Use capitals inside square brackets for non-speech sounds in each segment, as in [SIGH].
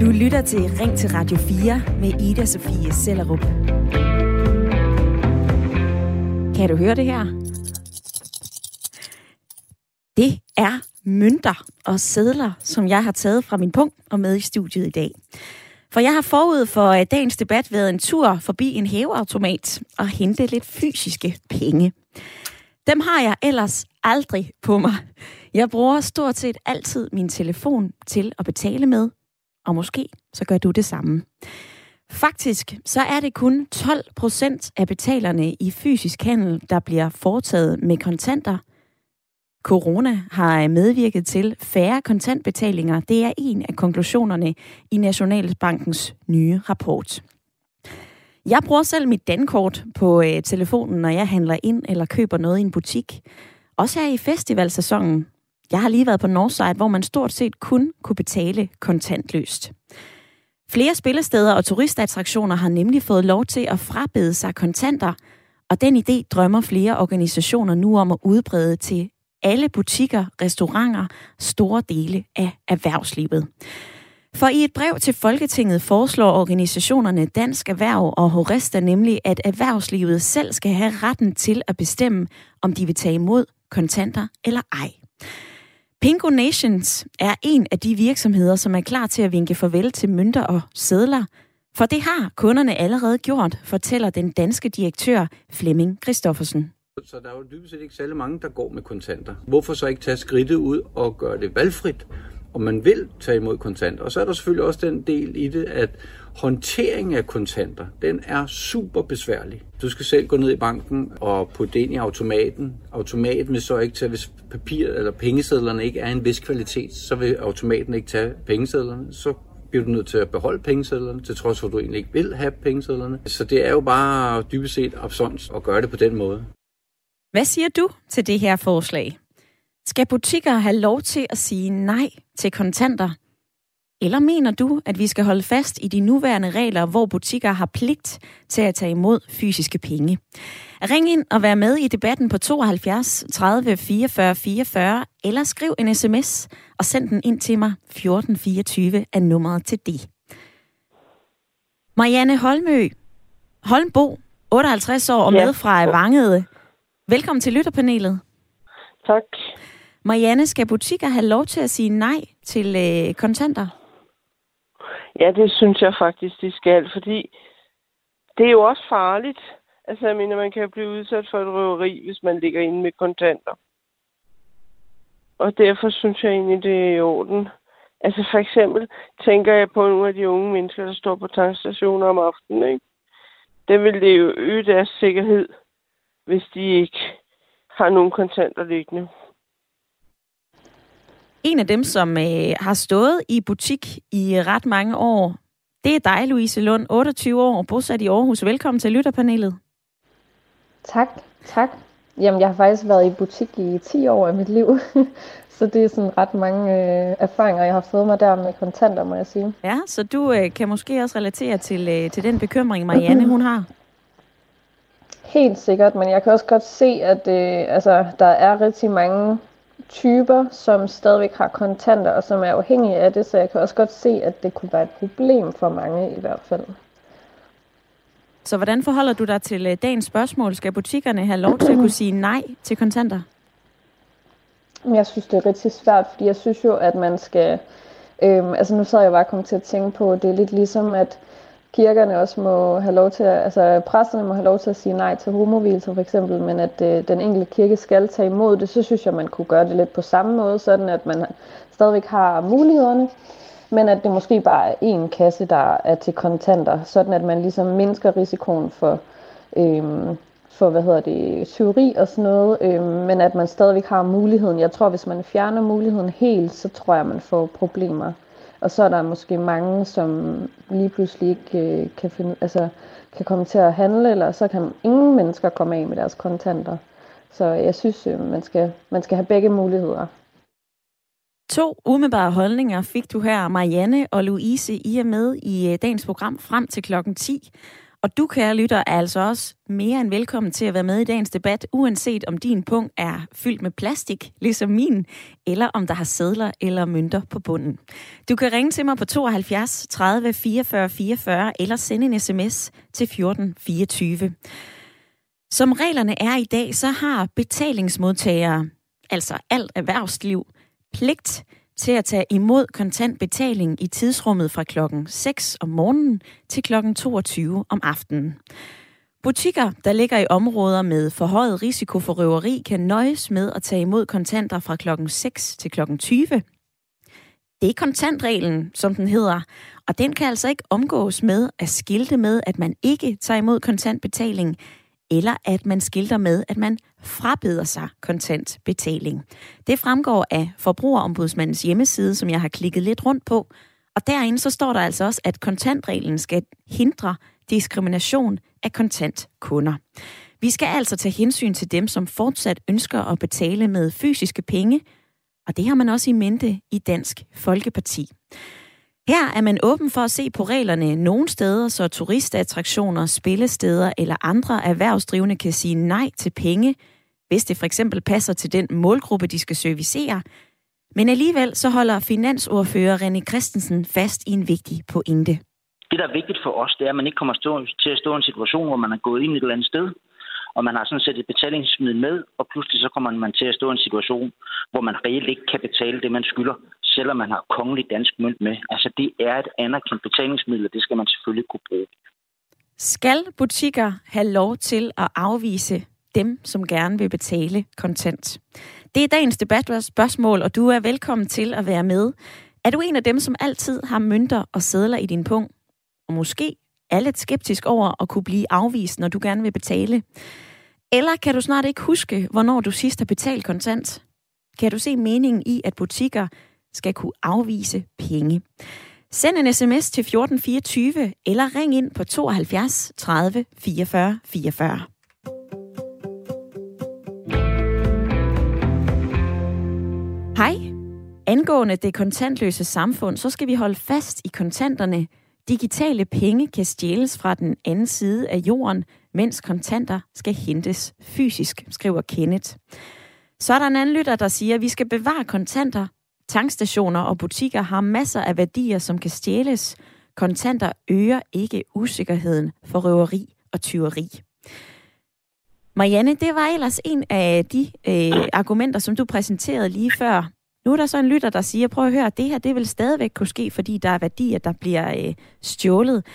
Du lytter til Ring til Radio 4 med Ida Sofie Sellerup. Kan du høre det her? Det er mønter og sædler, som jeg har taget fra min punkt og med i studiet i dag. For jeg har forud for øh, dagens debat været en tur forbi en hæveautomat og hente lidt fysiske penge. Dem har jeg ellers aldrig på mig. Jeg bruger stort set altid min telefon til at betale med, og måske så gør du det samme. Faktisk så er det kun 12 procent af betalerne i fysisk handel, der bliver foretaget med kontanter. Corona har medvirket til færre kontantbetalinger. Det er en af konklusionerne i Nationalbankens nye rapport. Jeg bruger selv mit dankort på øh, telefonen, når jeg handler ind eller køber noget i en butik. Også her i festivalsæsonen. Jeg har lige været på Northside, hvor man stort set kun kunne betale kontantløst. Flere spillesteder og turistattraktioner har nemlig fået lov til at frabede sig kontanter, og den idé drømmer flere organisationer nu om at udbrede til alle butikker, restauranter, store dele af erhvervslivet. For i et brev til Folketinget foreslår organisationerne Dansk Erhverv og Horesta nemlig, at erhvervslivet selv skal have retten til at bestemme, om de vil tage imod kontanter eller ej. Pingo Nations er en af de virksomheder, som er klar til at vinke farvel til mønter og sædler, for det har kunderne allerede gjort, fortæller den danske direktør Flemming Christoffersen. Så der er jo dybest set ikke særlig mange, der går med kontanter. Hvorfor så ikke tage skridtet ud og gøre det valgfrit, om man vil tage imod kontanter? Og så er der selvfølgelig også den del i det, at håndteringen af kontanter, den er super besværlig. Du skal selv gå ned i banken og putte det ind i automaten. Automaten vil så ikke tage, hvis papir eller pengesedlerne ikke er en vis kvalitet, så vil automaten ikke tage pengesedlerne. Så bliver du nødt til at beholde pengesedlerne, til trods for, at du egentlig ikke vil have pengesedlerne. Så det er jo bare dybest set absons at gøre det på den måde. Hvad siger du til det her forslag? Skal butikker have lov til at sige nej til kontanter? Eller mener du, at vi skal holde fast i de nuværende regler, hvor butikker har pligt til at tage imod fysiske penge? Ring ind og vær med i debatten på 72 30 44 44, eller skriv en sms og send den ind til mig. 1424 er nummeret til det. Marianne Holmø, Holmbo, 58 år og med fra Vangede. Velkommen til lytterpanelet. Tak. Marianne, skal butikker have lov til at sige nej til øh, kontanter? Ja, det synes jeg faktisk, de skal, fordi det er jo også farligt. Altså, jeg mener, man kan blive udsat for et røveri, hvis man ligger inde med kontanter. Og derfor synes jeg egentlig, det er i orden. Altså, for eksempel tænker jeg på nogle af de unge mennesker, der står på tankstationer om aftenen, ikke? Det vil det jo øge deres sikkerhed, hvis de ikke har nogen kontanter liggende. En af dem, som øh, har stået i butik i ret mange år, det er dig, Louise Lund, 28 år, bosat i Aarhus. Velkommen til lytterpanelet. Tak, tak. Jamen, jeg har faktisk været i butik i 10 år af mit liv, [LAUGHS] så det er sådan ret mange øh, erfaringer, jeg har fået mig der med kontanter, må jeg sige. Ja, så du øh, kan måske også relatere til, øh, til den bekymring, Marianne hun har. Helt sikkert, men jeg kan også godt se, at øh, altså, der er rigtig mange typer, som stadigvæk har kontanter, og som er afhængige af det, så jeg kan også godt se, at det kunne være et problem for mange i hvert fald. Så hvordan forholder du dig til øh, dagens spørgsmål? Skal butikkerne have lov til at kunne sige nej til kontanter? Jeg synes, det er rigtig svært, fordi jeg synes jo, at man skal... Øhm, altså nu så jeg bare kommet til at tænke på, at det er lidt ligesom, at kirkerne også må have lov til at, altså præsterne må have lov til at sige nej til homovilser for eksempel, men at øh, den enkelte kirke skal tage imod det, så synes jeg, man kunne gøre det lidt på samme måde, sådan at man stadigvæk har mulighederne, men at det måske bare er én kasse, der er til kontanter, sådan at man ligesom mindsker risikoen for, øh, for hvad hedder det, tyveri og sådan noget, øh, men at man stadigvæk har muligheden. Jeg tror, hvis man fjerner muligheden helt, så tror jeg, man får problemer. Og så er der måske mange, som lige pludselig ikke øh, kan, finde, altså, kan komme til at handle, eller så kan ingen mennesker komme af med deres kontanter. Så jeg synes, øh, man, skal, man skal have begge muligheder. To umiddelbare holdninger fik du her, Marianne og Louise. I er med i øh, dagens program frem til klokken 10. Og du, kære lytter, er altså også mere end velkommen til at være med i dagens debat, uanset om din punkt er fyldt med plastik, ligesom min, eller om der har sædler eller mønter på bunden. Du kan ringe til mig på 72 30 44 44 eller sende en sms til 14 24. Som reglerne er i dag, så har betalingsmodtagere, altså alt erhvervsliv, pligt til at tage imod kontantbetaling i tidsrummet fra klokken 6 om morgenen til klokken 22 om aftenen. Butikker, der ligger i områder med forhøjet risiko for røveri, kan nøjes med at tage imod kontanter fra klokken 6 til klokken 20. Det er kontantreglen, som den hedder, og den kan altså ikke omgås med at skilte med, at man ikke tager imod kontantbetaling, eller at man skilter med, at man frabeder sig kontant betaling. Det fremgår af Forbrugerombudsmandens hjemmeside, som jeg har klikket lidt rundt på. Og derinde så står der altså også, at kontantreglen skal hindre diskrimination af kontantkunder. Vi skal altså tage hensyn til dem, som fortsat ønsker at betale med fysiske penge, og det har man også i mente i Dansk Folkeparti. Her er man åben for at se på reglerne nogle steder, så turistattraktioner, spillesteder eller andre erhvervsdrivende kan sige nej til penge, hvis det for eksempel passer til den målgruppe, de skal servicere. Men alligevel så holder finansordfører René Christensen fast i en vigtig pointe. Det, der er vigtigt for os, det er, at man ikke kommer til at stå i en situation, hvor man er gået ind i et eller andet sted, og man har sådan set et betalingsmiddel med, og pludselig så kommer man til at stå i en situation, hvor man reelt ikke kan betale det, man skylder, selvom man har kongelig dansk mønt med. Altså det er et anerkendt betalingsmiddel, og det skal man selvfølgelig kunne bruge. Skal butikker have lov til at afvise dem, som gerne vil betale kontant? Det er dagens debat og du er velkommen til at være med. Er du en af dem, som altid har mønter og sædler i din pung? Og måske er lidt skeptisk over at kunne blive afvist, når du gerne vil betale? Eller kan du snart ikke huske, hvornår du sidst har betalt kontant? Kan du se meningen i, at butikker skal kunne afvise penge? Send en sms til 1424 eller ring ind på 72 30 44 44. Hej. Angående det kontantløse samfund, så skal vi holde fast i kontanterne. Digitale penge kan stjæles fra den anden side af jorden, mens kontanter skal hentes fysisk, skriver Kenneth. Så er der en anden lytter, der siger, at vi skal bevare kontanter. Tankstationer og butikker har masser af værdier, som kan stjæles. Kontanter øger ikke usikkerheden for røveri og tyveri. Marianne, det var ellers en af de øh, argumenter, som du præsenterede lige før. Nu er der så en lytter, der siger, prøv at høre, det her det vil stadigvæk kunne ske, fordi der er værdier, der bliver øh, stjålet.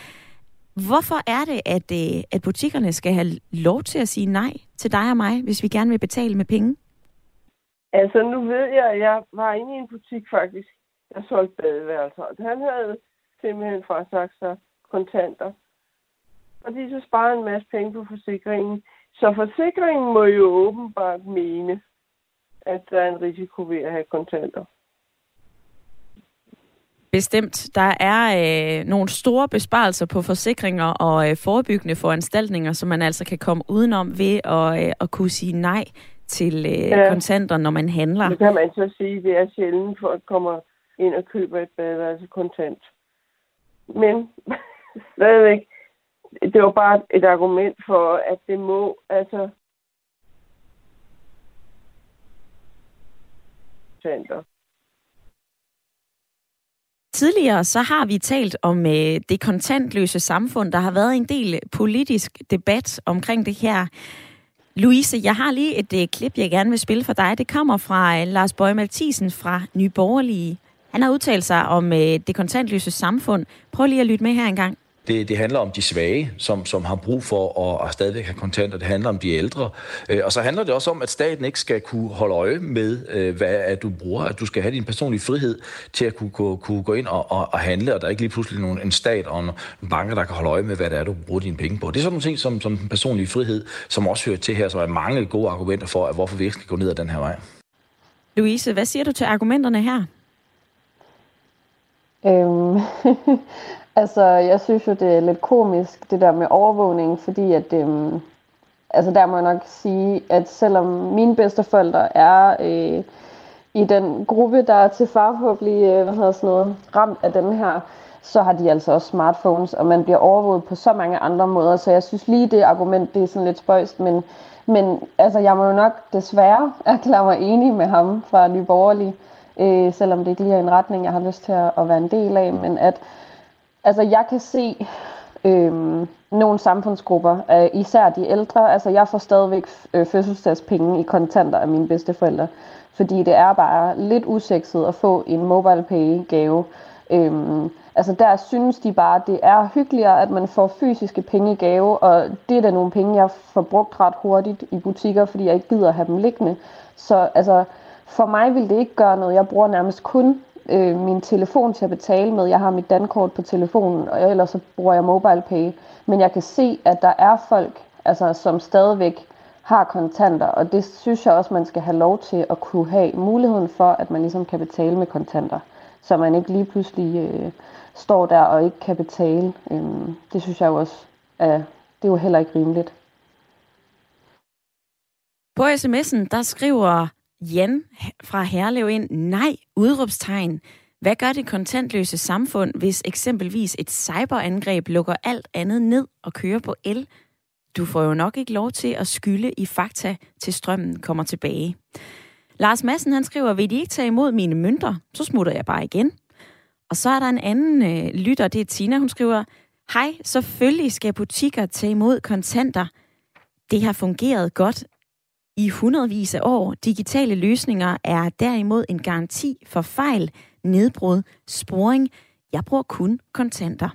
Hvorfor er det, at, øh, at butikkerne skal have lov til at sige nej til dig og mig, hvis vi gerne vil betale med penge? Altså, nu ved jeg, at jeg var inde i en butik faktisk, der solgte badeværelser. Han havde simpelthen frasagt sig kontanter. Fordi så sparer en masse penge på forsikringen. Så forsikringen må jo åbenbart mene, at der er en risiko ved at have kontanter. Bestemt. Der er øh, nogle store besparelser på forsikringer og øh, forebyggende foranstaltninger, som man altså kan komme udenom ved at, øh, at kunne sige nej til øh, ja. kontanter, når man handler. Det kan man så sige, det er sjældent, folk kommer ind og køber et badeværelse kontant. Men [LAUGHS] stadigvæk, det var bare et argument for, at det må, altså, kontanter. Tidligere så har vi talt om øh, det kontantløse samfund. Der har været en del politisk debat omkring det her. Louise, jeg har lige et øh, klip, jeg gerne vil spille for dig. Det kommer fra øh, Lars Bøge Maltisen fra Nye Borgerlige. Han har udtalt sig om øh, det kontantløse samfund. Prøv lige at lytte med her en gang. Det, det handler om de svage, som, som har brug for at, at stadigvæk have kontanter. Det handler om de ældre. Øh, og så handler det også om, at staten ikke skal kunne holde øje med, øh, hvad at du bruger. At du skal have din personlige frihed til at kunne, kunne, kunne gå ind og, og, og handle, og der er ikke lige pludselig nogen, en stat og en banker, der kan holde øje med, hvad det er, du bruger dine penge på. Det er sådan nogle ting som, som den personlige frihed, som også hører til her, som er mange gode argumenter for, at hvorfor vi ikke skal gå ned ad den her vej. Louise, hvad siger du til argumenterne her? Øhm, [LAUGHS] Altså, jeg synes jo, det er lidt komisk, det der med overvågning, fordi at, øhm, altså der må jeg nok sige, at selvom mine bedsteforældre er øh, i den gruppe, der er til far på at blive, øh, hvad hedder sådan noget, ramt af den her, så har de altså også smartphones, og man bliver overvåget på så mange andre måder, så jeg synes lige, det argument, det er sådan lidt spøjst, men, men altså, jeg må jo nok desværre [LAUGHS] erklære mig enig med ham fra Nye Borgerlige, øh, selvom det ikke lige er en retning, jeg har lyst til at, at være en del af, men at altså, jeg kan se øh, nogle samfundsgrupper, øh, især de ældre, altså jeg får stadigvæk øh, fødselsdagspenge i kontanter af mine bedsteforældre, fordi det er bare lidt usekset at få en mobile pay gave. Øhm, altså der synes de bare, at det er hyggeligere, at man får fysiske penge i gave, og det er da nogle penge, jeg får brugt ret hurtigt i butikker, fordi jeg ikke gider at have dem liggende. Så altså, for mig vil det ikke gøre noget. Jeg bruger nærmest kun øh, min telefon til at betale med. Jeg har mit dankort på telefonen, og ellers så bruger jeg mobile pay. Men jeg kan se, at der er folk, altså, som stadigvæk har kontanter, og det synes jeg også, man skal have lov til at kunne have muligheden for, at man ligesom kan betale med kontanter, så man ikke lige pludselig øh, står der og ikke kan betale. Øhm, det synes jeg jo også, er, det er jo heller ikke rimeligt. På sms'en, der skriver Jan fra Herlev ind, nej, udråbstegn. Hvad gør det kontantløse samfund, hvis eksempelvis et cyberangreb lukker alt andet ned og kører på el? Du får jo nok ikke lov til at skylde i fakta, til strømmen kommer tilbage. Lars Madsen han skriver, vil de ikke tage imod mine mønter, så smutter jeg bare igen. Og så er der en anden øh, lytter, det er Tina, hun skriver, Hej, selvfølgelig skal butikker tage imod kontanter. Det har fungeret godt i hundredvis af år. Digitale løsninger er derimod en garanti for fejl, nedbrud, sporing. Jeg bruger kun kontanter.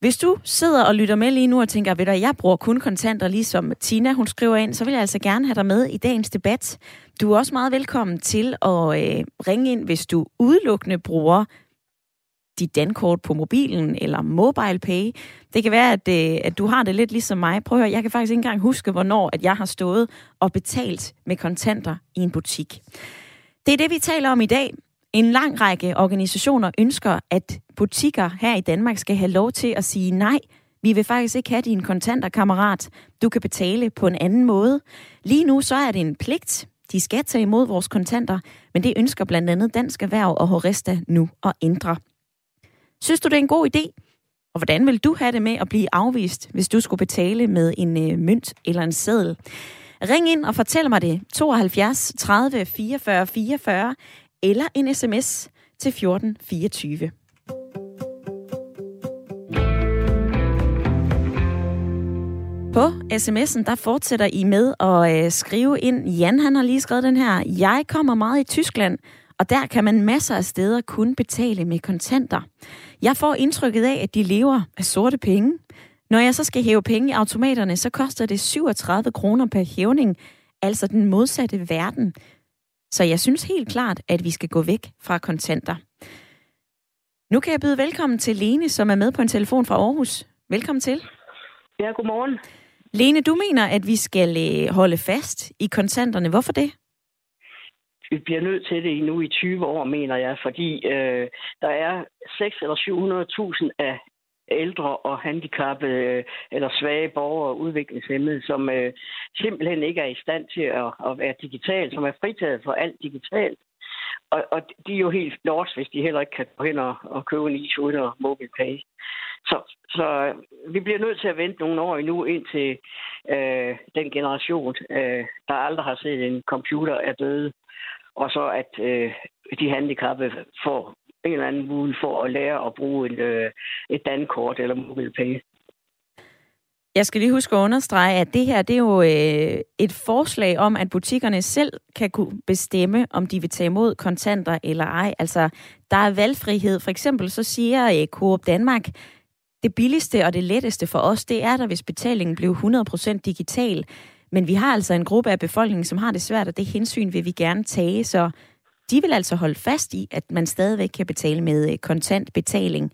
Hvis du sidder og lytter med lige nu og tænker, ved du, jeg bruger kun kontanter, ligesom Tina, hun skriver ind, så vil jeg altså gerne have dig med i dagens debat. Du er også meget velkommen til at øh, ringe ind, hvis du udelukkende bruger dit dankort på mobilen eller mobile pay. Det kan være, at, øh, at du har det lidt ligesom mig. Prøv at høre, jeg kan faktisk ikke engang huske, hvornår at jeg har stået og betalt med kontanter i en butik. Det er det, vi taler om i dag. En lang række organisationer ønsker, at butikker her i Danmark skal have lov til at sige nej. Vi vil faktisk ikke have dine kontanter, kammerat. Du kan betale på en anden måde. Lige nu så er det en pligt. De skal tage imod vores kontanter, men det ønsker blandt andet Dansk Erhverv og Horesta nu at ændre. Synes du, det er en god idé? Og hvordan vil du have det med at blive afvist, hvis du skulle betale med en øh, mønt eller en seddel? Ring ind og fortæl mig det. 72 30 44 44 eller en sms til 1424. På sms'en, der fortsætter I med at øh, skrive ind. Jan, han har lige skrevet den her. Jeg kommer meget i Tyskland, og der kan man masser af steder kun betale med kontanter. Jeg får indtrykket af, at de lever af sorte penge. Når jeg så skal hæve penge i automaterne, så koster det 37 kroner per hævning, altså den modsatte verden. Så jeg synes helt klart, at vi skal gå væk fra kontanter. Nu kan jeg byde velkommen til Lene, som er med på en telefon fra Aarhus. Velkommen til. Ja, godmorgen. Lene, du mener, at vi skal øh, holde fast i kontanterne. Hvorfor det? Vi bliver nødt til det nu i 20 år, mener jeg, fordi øh, der er 6 eller 700.000 af ældre og handicappede øh, eller svage borgere og udviklingshemmede, som øh, simpelthen ikke er i stand til at, at være digital, som er fritaget for alt digitalt. Og, og de er jo helt lort, hvis de heller ikke kan gå hen og, og købe en is uden mobile pay. Så, så øh, vi bliver nødt til at vente nogle år endnu, indtil øh, den generation, øh, der aldrig har set en computer, er døde. Og så at øh, de handicappede får en eller anden mulighed for at lære at bruge et, øh, et dankort eller mobilpenge. Jeg skal lige huske at understrege, at det her det er jo øh, et forslag om, at butikkerne selv kan kunne bestemme, om de vil tage imod kontanter eller ej. Altså, der er valgfrihed. For eksempel så siger øh, Coop Danmark, det billigste og det letteste for os, det er der, hvis betalingen blev 100% digital. Men vi har altså en gruppe af befolkningen, som har det svært, og det hensyn vil vi gerne tage. Så de vil altså holde fast i, at man stadigvæk kan betale med øh, kontant betaling.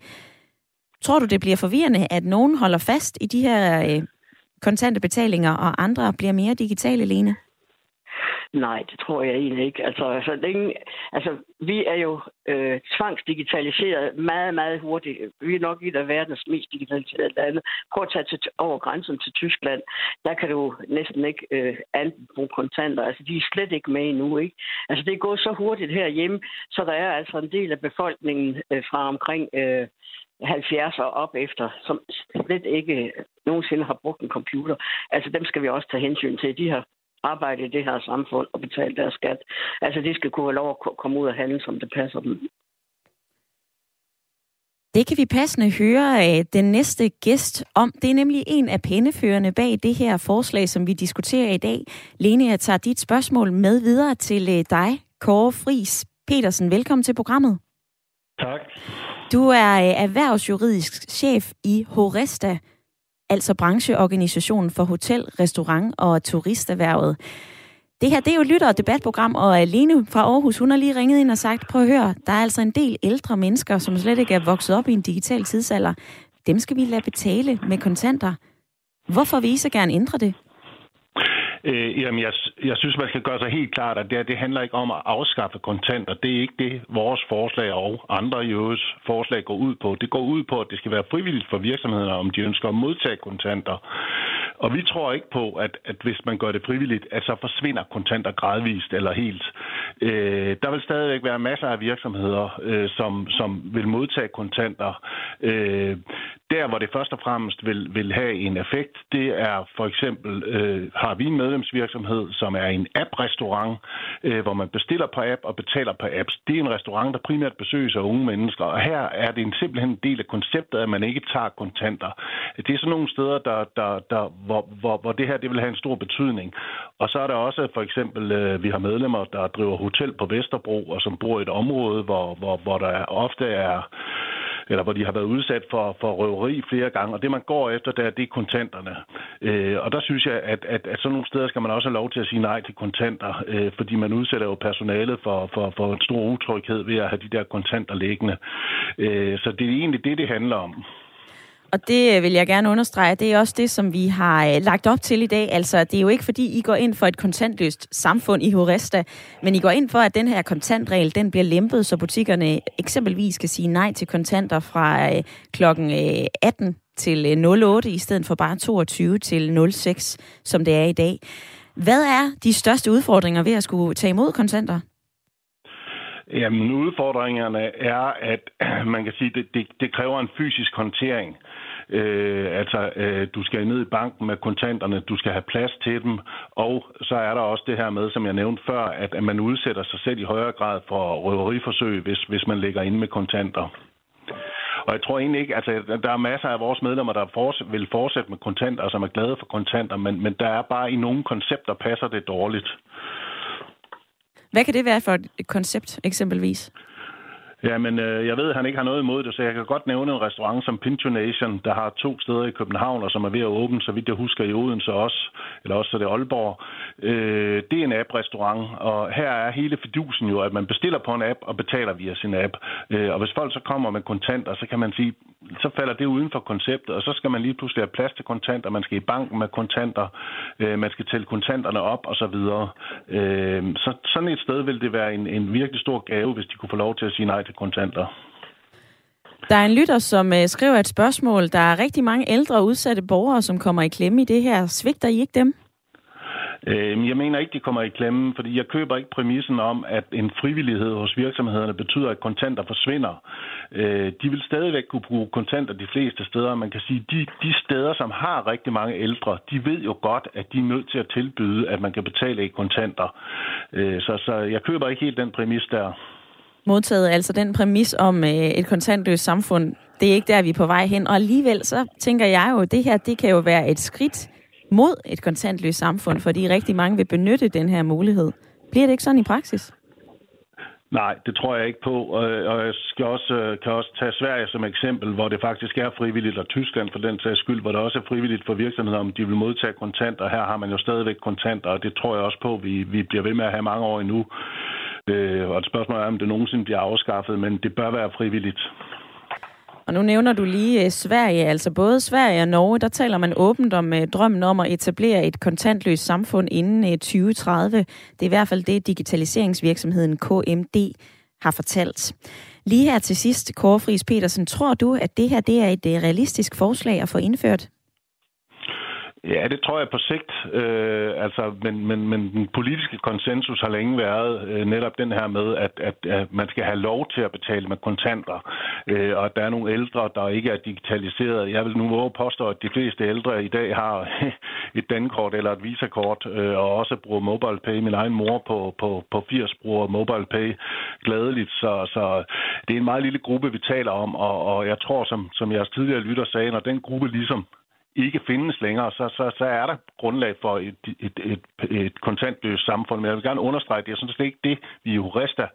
Tror du, det bliver forvirrende, at nogen holder fast i de her øh, kontante betalinger, og andre bliver mere digitale, Lene? Nej, det tror jeg egentlig ikke. Altså, altså, længe, altså vi er jo øh, tvangsdigitaliseret meget, meget hurtigt. Vi er nok et af verdens mest digitaliserede lande. Prøv at tage til, over grænsen til Tyskland. Der kan du næsten ikke øh, andet bruge kontanter. Altså, de er slet ikke med endnu, ikke? Altså, det er gået så hurtigt herhjemme, så der er altså en del af befolkningen øh, fra omkring... Øh, 70 og op efter, som slet ikke nogensinde har brugt en computer. Altså dem skal vi også tage hensyn til. De har arbejde i det her samfund og betale deres skat. Altså, de skal kunne have lov at komme ud og handle, som det passer dem. Det kan vi passende høre af den næste gæst om. Det er nemlig en af pændeførende bag det her forslag, som vi diskuterer i dag. Lene, jeg tager dit spørgsmål med videre til øh, dig, Kåre Fris Petersen. Velkommen til programmet. Tak. Du er øh, erhvervsjuridisk chef i Horesta, altså brancheorganisationen for hotel, restaurant og turisterhvervet. Det her, det er jo lytter- og debatprogram, og alene fra Aarhus, hun har lige ringet ind og sagt, prøv at høre, der er altså en del ældre mennesker, som slet ikke er vokset op i en digital tidsalder. Dem skal vi lade betale med kontanter. Hvorfor vil I så gerne ændre det? Øh, jamen, jeg, jeg synes, man skal gøre sig helt klart, at det, det handler ikke om at afskaffe kontanter. Det er ikke det, vores forslag og andre jødes forslag går ud på. Det går ud på, at det skal være frivilligt for virksomhederne, om de ønsker at modtage kontanter. Og vi tror ikke på, at, at hvis man gør det frivilligt, at så forsvinder kontanter gradvist eller helt. Øh, der vil stadigvæk være masser af virksomheder, øh, som, som vil modtage kontanter. Øh, der, hvor det først og fremmest vil, vil have en effekt, det er for eksempel, øh, har vi en medlemsvirksomhed, som er en app-restaurant, øh, hvor man bestiller på app og betaler på apps. Det er en restaurant, der primært besøges af unge mennesker, og her er det en simpelthen en del af konceptet, at man ikke tager kontanter. Det er sådan nogle steder, der, der, der, hvor, hvor, hvor det her det vil have en stor betydning. Og så er der også for eksempel, øh, vi har medlemmer, der driver hotel på Vesterbro, og som bor i et område, hvor, hvor, hvor der ofte er eller hvor de har været udsat for, for røveri flere gange, og det man går efter, der, det er kontanterne. Øh, og der synes jeg, at, at, at sådan nogle steder skal man også have lov til at sige nej til kontanter, øh, fordi man udsætter jo personalet for, for, for en stor utryghed ved at have de der kontanter liggende. Øh, så det er egentlig det, det handler om. Og det øh, vil jeg gerne understrege, det er også det, som vi har øh, lagt op til i dag. Altså, det er jo ikke fordi, I går ind for et kontantløst samfund i Horesta, men I går ind for, at den her kontantregel, den bliver lempet, så butikkerne eksempelvis kan sige nej til kontanter fra øh, klokken 18 til 08, i stedet for bare 22 til 06, som det er i dag. Hvad er de største udfordringer ved at skulle tage imod kontanter? Jamen, udfordringerne er, at [CLEARS THROAT] man kan sige, det, det, det kræver en fysisk håndtering. Øh, altså, øh, du skal ned i banken med kontanterne, du skal have plads til dem, og så er der også det her med, som jeg nævnte før, at, at man udsætter sig selv i højere grad for røveriforsøg, hvis, hvis man ligger inde med kontanter. Og jeg tror egentlig ikke, altså der er masser af vores medlemmer, der vil fortsætte med kontanter, og som er glade for kontanter, men, men der er bare i nogle koncepter, passer det dårligt. Hvad kan det være for et koncept eksempelvis? Ja, men øh, jeg ved, at han ikke har noget imod det, så jeg kan godt nævne en restaurant som Pinto Nation, der har to steder i København, og som er ved at åbne, så vidt jeg husker, i Odense også, eller også så det er Aalborg. Øh, det er en app-restaurant, og her er hele fidusen jo, at man bestiller på en app og betaler via sin app. Øh, og hvis folk så kommer med kontanter, så kan man sige, så falder det uden for konceptet, og så skal man lige pludselig have plads til kontanter, man skal i banken med kontanter, øh, man skal tælle kontanterne op og så videre. Øh, så sådan et sted vil det være en, en virkelig stor gave, hvis de kunne få lov til at sige nej til kontanter. Der er en lytter, som uh, skriver et spørgsmål. Der er rigtig mange ældre og udsatte borgere, som kommer i klemme i det her. Svigter I ikke dem? Øh, jeg mener ikke, de kommer i klemme, fordi jeg køber ikke præmissen om, at en frivillighed hos virksomhederne betyder, at kontanter forsvinder. Øh, de vil stadigvæk kunne bruge kontanter de fleste steder. Man kan sige, de, de steder, som har rigtig mange ældre, de ved jo godt, at de er nødt til at tilbyde, at man kan betale i kontanter. Øh, så, så jeg køber ikke helt den præmis der modtaget altså den præmis om øh, et kontantløst samfund. Det er ikke der, vi er på vej hen. Og alligevel så tænker jeg jo, at det her det kan jo være et skridt mod et kontantløst samfund, fordi rigtig mange vil benytte den her mulighed. Bliver det ikke sådan i praksis? Nej, det tror jeg ikke på. Og jeg skal også, øh, kan også tage Sverige som eksempel, hvor det faktisk er frivilligt, og Tyskland for den sags skyld, hvor det også er frivilligt for virksomheder, om de vil modtage kontanter. Her har man jo stadigvæk kontanter, og det tror jeg også på, vi, vi bliver ved med at have mange år endnu. Øh, og et spørgsmål er, om det nogensinde bliver afskaffet, men det bør være frivilligt. Og nu nævner du lige øh, Sverige, altså både Sverige og Norge, der taler man åbent om øh, drømmen om at etablere et kontantløst samfund inden øh, uh, 2030. Det er i hvert fald det, digitaliseringsvirksomheden KMD har fortalt. Lige her til sidst, Kåre Friis Petersen, tror du, at det her det er et realistisk forslag at få indført? Ja, det tror jeg på sigt. Øh, altså, men, men, men den politiske konsensus har længe været øh, netop den her med, at, at, at man skal have lov til at betale med kontanter, øh, og at der er nogle ældre, der ikke er digitaliseret. Jeg vil nu våge påstå, at de fleste ældre i dag har [LAUGHS] et dankort eller et visakort, øh, og også bruger MobilePay. Min egen mor på, på, på 80 bruger MobilePay gladeligt, så, så det er en meget lille gruppe, vi taler om, og, og jeg tror, som, som jeres tidligere lytter sagde, når den gruppe ligesom ikke findes længere, så, så, så er der grundlag for et, et, et, et kontantløst samfund. Men jeg vil gerne understrege, at det er sådan set ikke det, vi jurister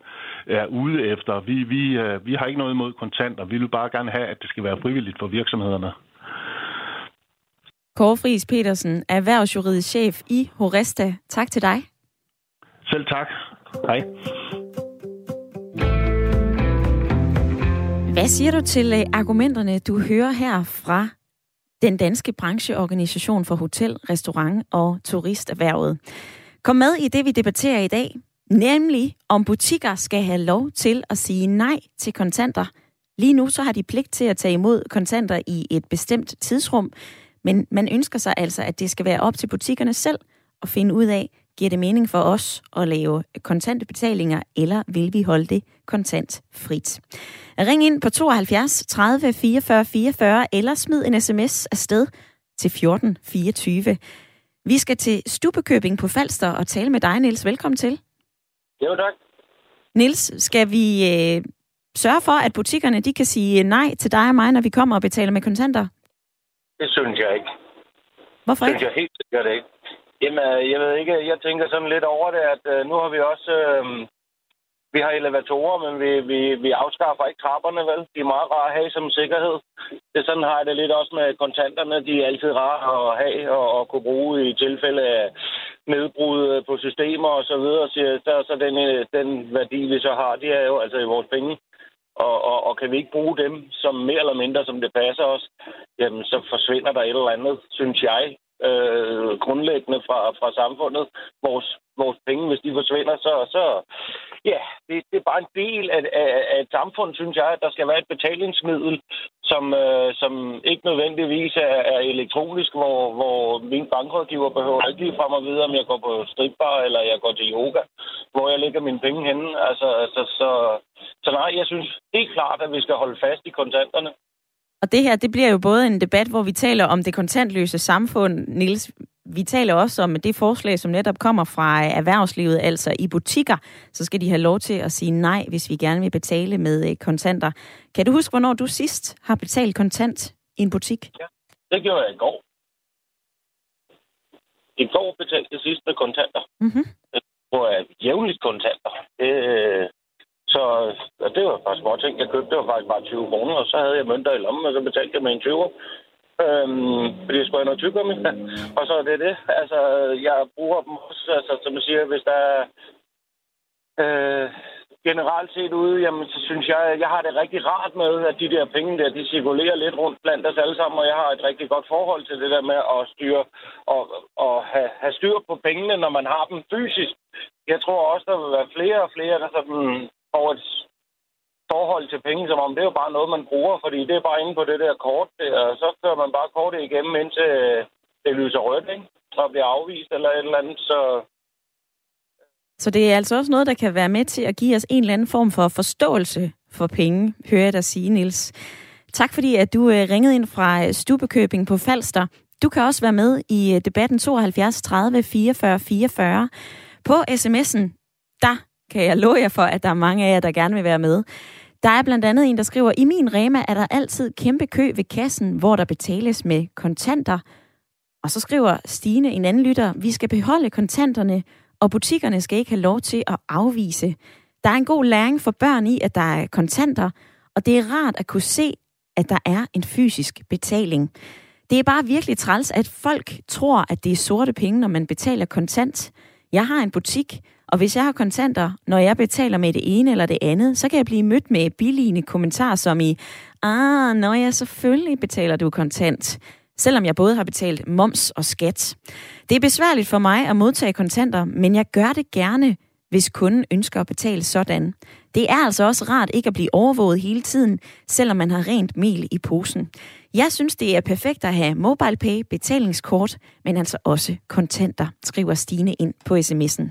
er ude efter. Vi, vi, øh, vi har ikke noget imod kontanter. Vi vil bare gerne have, at det skal være frivilligt for virksomhederne. Kåre Friis Petersen, erhvervsjuridisk chef i Horesta. Tak til dig. Selv tak. Hej. Hvad siger du til øh, argumenterne, du hører her fra den danske brancheorganisation for hotel, restaurant og turisterhvervet. Kom med i det, vi debatterer i dag, nemlig om butikker skal have lov til at sige nej til kontanter. Lige nu så har de pligt til at tage imod kontanter i et bestemt tidsrum, men man ønsker sig altså, at det skal være op til butikkerne selv at finde ud af, giver det mening for os at lave kontante betalinger, eller vil vi holde det kontantfrit? Ring ind på 72 30 44 44, eller smid en sms afsted til 14 24. Vi skal til Stubekøbing på Falster og tale med dig, Niels. Velkommen til. Jo, tak. Niels, skal vi øh, sørge for, at butikkerne de kan sige nej til dig og mig, når vi kommer og betaler med kontanter? Det synes jeg ikke. Hvorfor det ikke? synes jeg helt sikkert ikke. Jamen, øh, jeg ved ikke, jeg tænker sådan lidt over det, at øh, nu har vi også, øh, vi har elevatorer, men vi, vi, vi afskaffer ikke trapperne, vel? De er meget rare at have som sikkerhed. Det sådan har jeg det lidt også med kontanterne. De er altid rare at have og, og kunne bruge i tilfælde af nedbrud øh, på systemer og så videre. Så, så, så den, øh, den værdi, vi så har, det er jo altså i vores penge. Og, og, og kan vi ikke bruge dem som mere eller mindre, som det passer os, jamen så forsvinder der et eller andet, synes jeg, øh, grundlæggende fra, fra samfundet. Vores, vores penge, hvis de forsvinder, så, så ja, det, det er bare en del af, af, af et samfund, synes jeg, at der skal være et betalingsmiddel, som, øh, som ikke nødvendigvis er, er elektronisk, hvor, hvor min bankrådgiver behøver ikke lige frem og videre, om jeg går på stripbar eller jeg går til yoga, hvor jeg lægger mine penge henne. Altså, altså, så, så nej, jeg synes helt klart, at vi skal holde fast i kontanterne. Og det her, det bliver jo både en debat, hvor vi taler om det kontantløse samfund, Niels. Vi taler også om det forslag, som netop kommer fra erhvervslivet, altså i butikker, så skal de have lov til at sige nej, hvis vi gerne vil betale med øh, kontanter. Kan du huske, hvornår du sidst har betalt kontant i en butik? Ja, det gjorde jeg i går. I går betalte jeg sidst med kontanter. Mm-hmm. Jeg jævnligt kontanter. Det, så det var faktisk små ting, jeg købte. Det var faktisk bare 20 kroner, og så havde jeg mønter i lommen, og så betalte jeg med en 20'er. Øhm, fordi jeg skulle have noget tyggegummi. [LAUGHS] og så er det det. Altså, jeg bruger dem også, altså, som jeg siger, hvis der er øh, generelt set ude, jamen, så synes jeg, jeg har det rigtig rart med, at de der penge der, de cirkulerer lidt rundt blandt os alle sammen, og jeg har et rigtig godt forhold til det der med at styre og, og have, have styr på pengene, når man har dem fysisk. Jeg tror også, der vil være flere og flere, der sådan over et forhold til penge, som om det er jo bare noget, man bruger, fordi det er bare inde på det der kort, der, og så kører man bare kortet igennem, indtil det lyser rødt, ikke? og bliver afvist eller et eller andet, så... Så det er altså også noget, der kan være med til at give os en eller anden form for forståelse for penge, hører jeg dig sige, Nils. Tak fordi, at du øh, ringede ind fra øh, Stubekøbing på Falster. Du kan også være med i øh, debatten 72 30 44 44. På sms'en, der kan jeg love jer for, at der er mange af jer, der gerne vil være med. Der er blandt andet en, der skriver, i min Rema er der altid kæmpe kø ved kassen, hvor der betales med kontanter. Og så skriver Stine, en anden lytter, vi skal beholde kontanterne, og butikkerne skal ikke have lov til at afvise. Der er en god læring for børn i, at der er kontanter, og det er rart at kunne se, at der er en fysisk betaling. Det er bare virkelig træls, at folk tror, at det er sorte penge, når man betaler kontant. Jeg har en butik, og hvis jeg har kontanter, når jeg betaler med det ene eller det andet, så kan jeg blive mødt med billigende kommentarer som i, Ah, når jeg selvfølgelig betaler du kontant. Selvom jeg både har betalt moms og skat. Det er besværligt for mig at modtage kontanter, men jeg gør det gerne, hvis kunden ønsker at betale sådan. Det er altså også rart ikke at blive overvåget hele tiden, selvom man har rent mel i posen. Jeg synes, det er perfekt at have MobilePay, betalingskort, men altså også kontanter, skriver Stine ind på sms'en.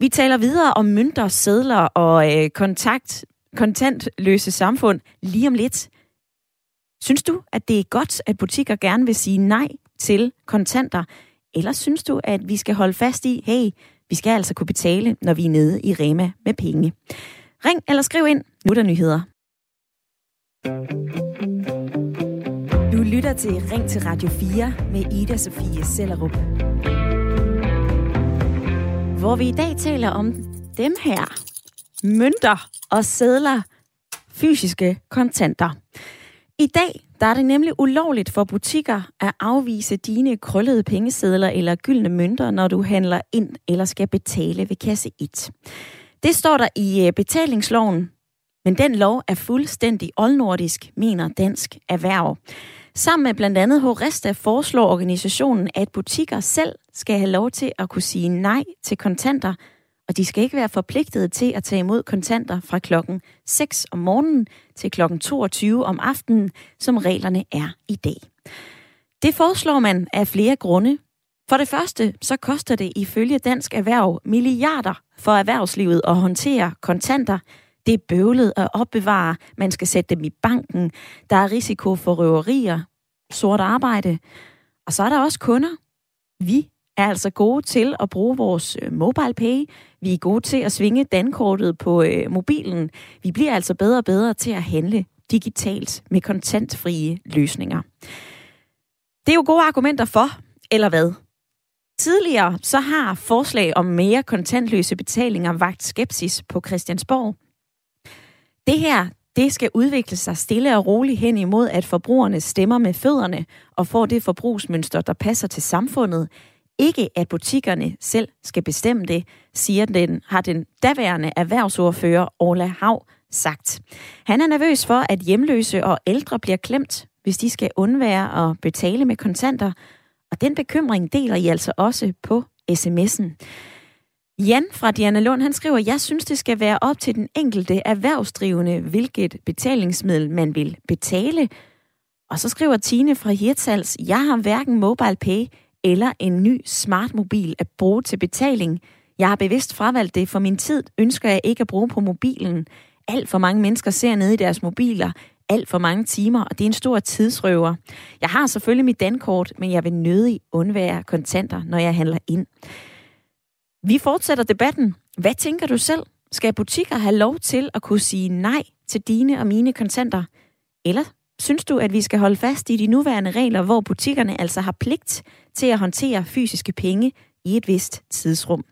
Vi taler videre om mønter, sædler og øh, kontakt, kontantløse samfund lige om lidt. Synes du, at det er godt, at butikker gerne vil sige nej til kontanter? Eller synes du, at vi skal holde fast i, hey, vi skal altså kunne betale, når vi er nede i Rema med penge? Ring eller skriv ind. Nu er der nyheder. Du lytter til Ring til Radio 4 med Ida Sofie Sellerup. Hvor vi i dag taler om dem her. Mønter og sædler. Fysiske kontanter. I dag der er det nemlig ulovligt for butikker at afvise dine krøllede pengesedler eller gyldne mønter, når du handler ind eller skal betale ved kasse 1. Det står der i øh, betalingsloven, men den lov er fuldstændig oldnordisk, mener Dansk Erhverv. Sammen med blandt andet Horesta foreslår organisationen, at butikker selv skal have lov til at kunne sige nej til kontanter, og de skal ikke være forpligtet til at tage imod kontanter fra klokken 6 om morgenen til klokken 22 om aftenen, som reglerne er i dag. Det foreslår man af flere grunde. For det første, så koster det ifølge Dansk Erhverv milliarder for erhvervslivet at håndtere kontanter. Det er bøvlet at opbevare, man skal sætte dem i banken, der er risiko for røverier, sort arbejde, og så er der også kunder. Vi er altså gode til at bruge vores øh, mobile pay. Vi er gode til at svinge dankortet på øh, mobilen. Vi bliver altså bedre og bedre til at handle digitalt med kontantfrie løsninger. Det er jo gode argumenter for, eller hvad? Tidligere så har forslag om mere kontantløse betalinger vagt skepsis på Christiansborg. Det her, det skal udvikle sig stille og roligt hen imod, at forbrugerne stemmer med fødderne og får det forbrugsmønster, der passer til samfundet, ikke, at butikkerne selv skal bestemme det, siger den, har den daværende erhvervsordfører Orla Hav sagt. Han er nervøs for, at hjemløse og ældre bliver klemt, hvis de skal undvære at betale med kontanter, og den bekymring deler I altså også på sms'en. Jan fra Diana Lund, han skriver, jeg synes, det skal være op til den enkelte erhvervsdrivende, hvilket betalingsmiddel man vil betale. Og så skriver Tine fra Hirtals, jeg har hverken mobile pay eller en ny smartmobil at bruge til betaling. Jeg har bevidst fravalgt det, for min tid ønsker jeg ikke at bruge på mobilen. Alt for mange mennesker ser ned i deres mobiler, alt for mange timer, og det er en stor tidsrøver. Jeg har selvfølgelig mit dankort, men jeg vil nødig undvære kontanter, når jeg handler ind. Vi fortsætter debatten. Hvad tænker du selv? Skal butikker have lov til at kunne sige nej til dine og mine kontanter? Eller Synes du, at vi skal holde fast i de nuværende regler, hvor butikkerne altså har pligt til at håndtere fysiske penge i et vist tidsrum?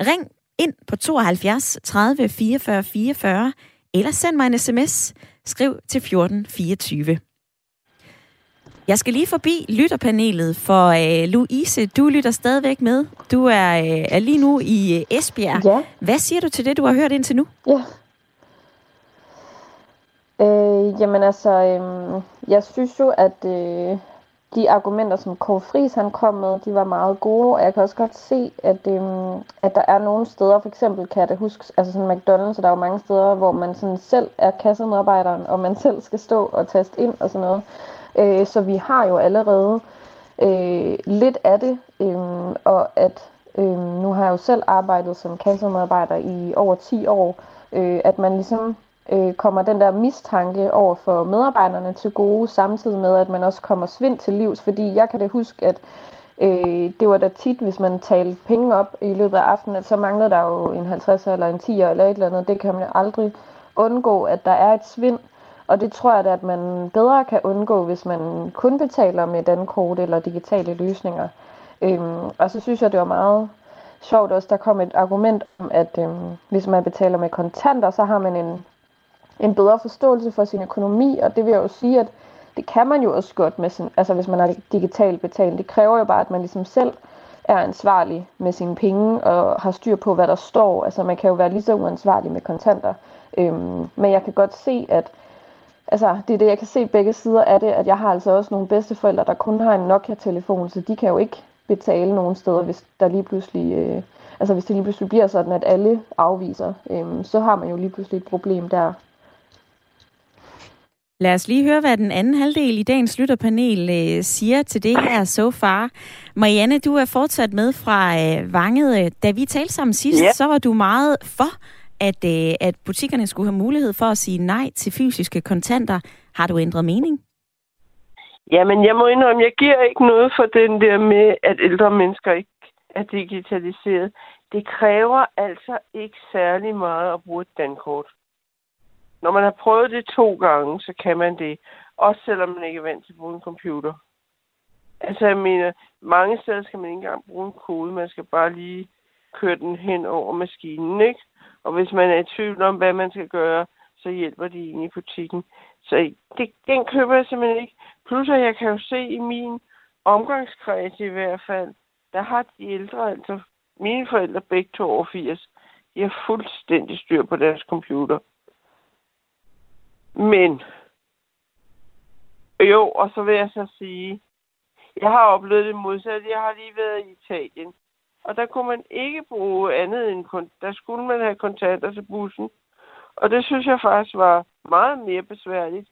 Ring ind på 72 30 44 44, eller send mig en sms. Skriv til 14 24. Jeg skal lige forbi lytterpanelet, for uh, Louise, du lytter stadigvæk med. Du er, uh, er lige nu i uh, Esbjerg. Ja. Hvad siger du til det, du har hørt indtil nu? Ja, Øh, jamen altså, øh, jeg synes jo, at øh, de argumenter, som Kåre Friis han kom med, de var meget gode, og jeg kan også godt se, at, øh, at der er nogle steder, for eksempel kan jeg da huske, altså sådan McDonald's, der er jo mange steder, hvor man sådan selv er kassemedarbejderen, og man selv skal stå og taste ind og sådan noget. Øh, så vi har jo allerede øh, lidt af det, øh, og at øh, nu har jeg jo selv arbejdet som cancermedarbejder i over 10 år, øh, at man ligesom øh, kommer den der mistanke over for medarbejderne til gode, samtidig med, at man også kommer svind til livs. Fordi jeg kan da huske, at øh, det var da tit, hvis man talte penge op i løbet af aftenen, at så manglede der jo en 50 eller en 10 eller et eller andet. Det kan man aldrig undgå, at der er et svind. Og det tror jeg da, at man bedre kan undgå, hvis man kun betaler med dankort eller digitale løsninger. Øhm, og så synes jeg, det var meget sjovt også, der kom et argument om, at øhm, hvis man betaler med kontanter, så har man en en bedre forståelse for sin økonomi, og det vil jeg jo sige, at det kan man jo også godt med sin, altså hvis man har digital betaling. Det kræver jo bare, at man ligesom selv er ansvarlig med sine penge og har styr på, hvad der står. Altså man kan jo være lige så uansvarlig med kontanter. Øhm, men jeg kan godt se, at altså, det er det, jeg kan se begge sider af det, at jeg har altså også nogle bedsteforældre, der kun har en Nokia-telefon, så de kan jo ikke betale nogen steder, hvis der lige pludselig, øh, altså hvis det lige pludselig bliver sådan, at alle afviser, øh, så har man jo lige pludselig et problem der. Lad os lige høre, hvad den anden halvdel i dagens lytterpanel øh, siger til det her so far. Marianne, du er fortsat med fra øh, Vanget. Da vi talte sammen sidst, yeah. så var du meget for, at, øh, at butikkerne skulle have mulighed for at sige nej til fysiske kontanter. Har du ændret mening? Jamen, jeg må indrømme, jeg giver ikke noget for den der med, at ældre mennesker ikke er digitaliseret. Det kræver altså ikke særlig meget at bruge et dankort. Når man har prøvet det to gange, så kan man det. Også selvom man ikke er vant til at bruge en computer. Altså, jeg mener, mange steder skal man ikke engang bruge en kode. Man skal bare lige køre den hen over maskinen, ikke? Og hvis man er i tvivl om, hvad man skal gøre, så hjælper de en i butikken. Så det, den køber jeg simpelthen ikke. Plus at jeg kan jo se i min omgangskreds i hvert fald, der har de ældre, altså mine forældre begge to over 80, de har fuldstændig styr på deres computer. Men, jo, og så vil jeg så sige, jeg har oplevet det modsatte. Jeg har lige været i Italien, og der kunne man ikke bruge andet end, der skulle man have kontanter til bussen. Og det synes jeg faktisk var meget mere besværligt,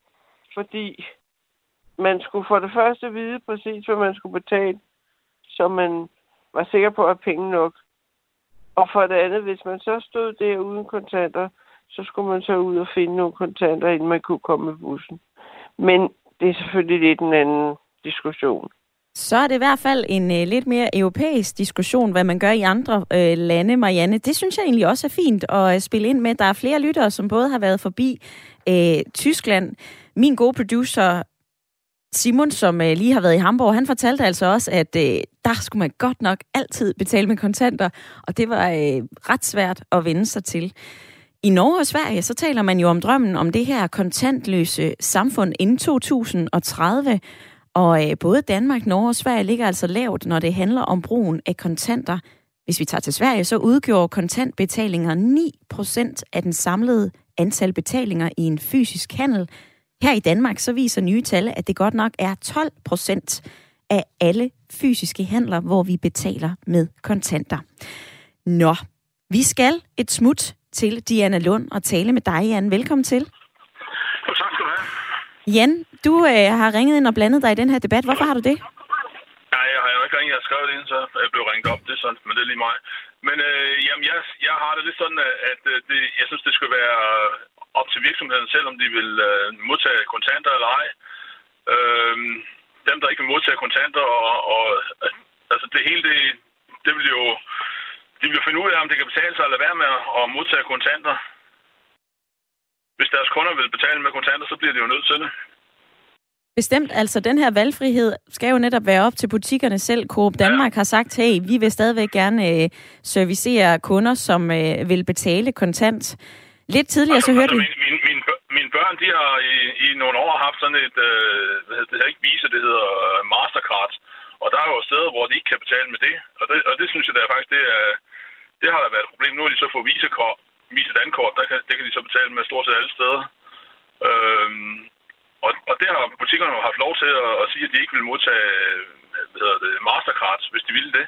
fordi man skulle for det første vide præcis, hvad man skulle betale, så man var sikker på at have penge nok. Og for det andet, hvis man så stod der uden kontanter, så skulle man så ud og finde nogle kontanter, inden man kunne komme med bussen. Men det er selvfølgelig lidt en anden diskussion. Så er det i hvert fald en øh, lidt mere europæisk diskussion, hvad man gør i andre øh, lande, Marianne. Det synes jeg egentlig også er fint at øh, spille ind med. Der er flere lyttere, som både har været forbi øh, Tyskland. Min gode producer Simon, som øh, lige har været i Hamburg, han fortalte altså også, at øh, der skulle man godt nok altid betale med kontanter, og det var øh, ret svært at vende sig til. I Norge og Sverige, så taler man jo om drømmen om det her kontantløse samfund inden 2030. Og øh, både Danmark, Norge og Sverige ligger altså lavt, når det handler om brugen af kontanter. Hvis vi tager til Sverige, så udgjorde kontantbetalinger 9% af den samlede antal betalinger i en fysisk handel. Her i Danmark så viser nye tal, at det godt nok er 12% af alle fysiske handler, hvor vi betaler med kontanter. Nå, vi skal et smut til Diana Lund og tale med dig, Jan. Velkommen til. Jo, tak skal du have. Jan, du øh, har ringet ind og blandet dig i den her debat. Hvorfor har du det? Nej, jeg har jo ikke ringet. Jeg har skrevet det ind, så jeg blev ringet op. Det er sådan, men det er lige mig. Men øh, jamen, jeg, jeg har det lidt sådan, at øh, det, jeg synes, det skal være op til virksomheden selv, om de vil øh, modtage kontanter eller ej. Øh, dem, der ikke vil modtage kontanter, og, og altså det hele, det, det vil jo de vil finde ud af, om det kan betale sig at lade være med at modtage kontanter. Hvis deres kunder vil betale med kontanter, så bliver de jo nødt til det. Bestemt. Altså, den her valgfrihed skal jo netop være op til butikkerne selv. Coop Danmark ja. har sagt, hey, vi vil stadigvæk gerne øh, servicere kunder, som øh, vil betale kontant. Lidt tidligere altså, så hørte altså, vi... Min, min, mine børn, de har i, i nogle år haft sådan et, øh, hvad hedder, det hedder ikke Visa, det hedder øh, Mastercard. Og der er jo steder, hvor de ikke kan betale med det. Og det, og det synes jeg da faktisk, det er, det har der været et problem. Nu har de så fået visekort, vise dankort, der kan, det kan de så betale med stort set alle steder. Øhm, og, og det har butikkerne jo haft lov til at, at sige, at de ikke vil modtage hvad hedder det, Mastercards, hvis de ville det.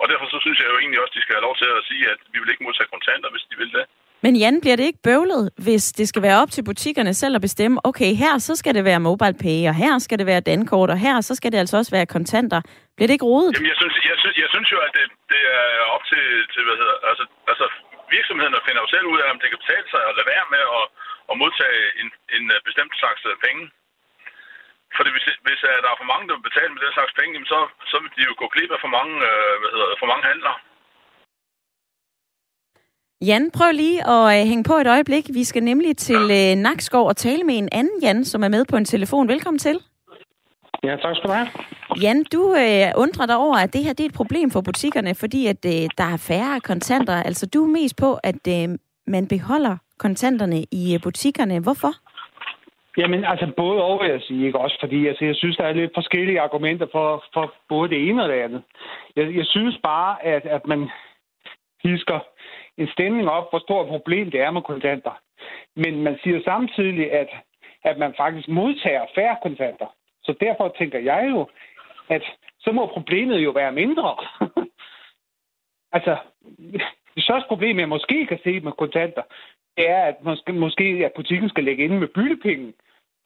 Og derfor så synes jeg jo egentlig også, at de skal have lov til at sige, at vi vil ikke modtage kontanter, hvis de vil det. Men Jan, bliver det ikke bøvlet, hvis det skal være op til butikkerne selv at bestemme, okay, her så skal det være mobile pay, og her skal det være dankort, og her så skal det altså også være kontanter. Bliver det ikke rodet? Jamen, jeg synes, jeg synes, jeg synes jo, at det, det er op til, til hvad hedder, altså, altså virksomhederne finder jo selv ud af, om det kan betale sig at lade være med at, at modtage en, en øh, bestemt slags øh, penge. Fordi hvis, hvis uh, der er for mange, der vil betale med den slags penge, så, så vil de jo gå glip af for mange, uh, hvad hedder, for mange handler. Jan, prøv lige at hænge på et øjeblik. Vi skal nemlig til øh, Nakskov og tale med en anden Jan, som er med på en telefon. Velkommen til. Ja, tak skal du have. Jan, du øh, undrer dig over, at det her det er et problem for butikkerne, fordi at øh, der er færre kontanter. Altså, du er mest på, at øh, man beholder kontanterne i øh, butikkerne. Hvorfor? Jamen, altså både og, vil jeg sige, ikke? Også fordi altså, jeg synes, der er lidt forskellige argumenter for, for både det ene og det andet. Jeg, jeg synes bare, at, at man hisker en stemning op, hvor stort problem det er med kontanter. Men man siger samtidig, at at man faktisk modtager færre kontanter. Så derfor tænker jeg jo, at så må problemet jo være mindre. [LAUGHS] altså, det største problem, jeg måske kan se med kontanter, det er, at måske, måske at butikken skal lægge ind med byttepenge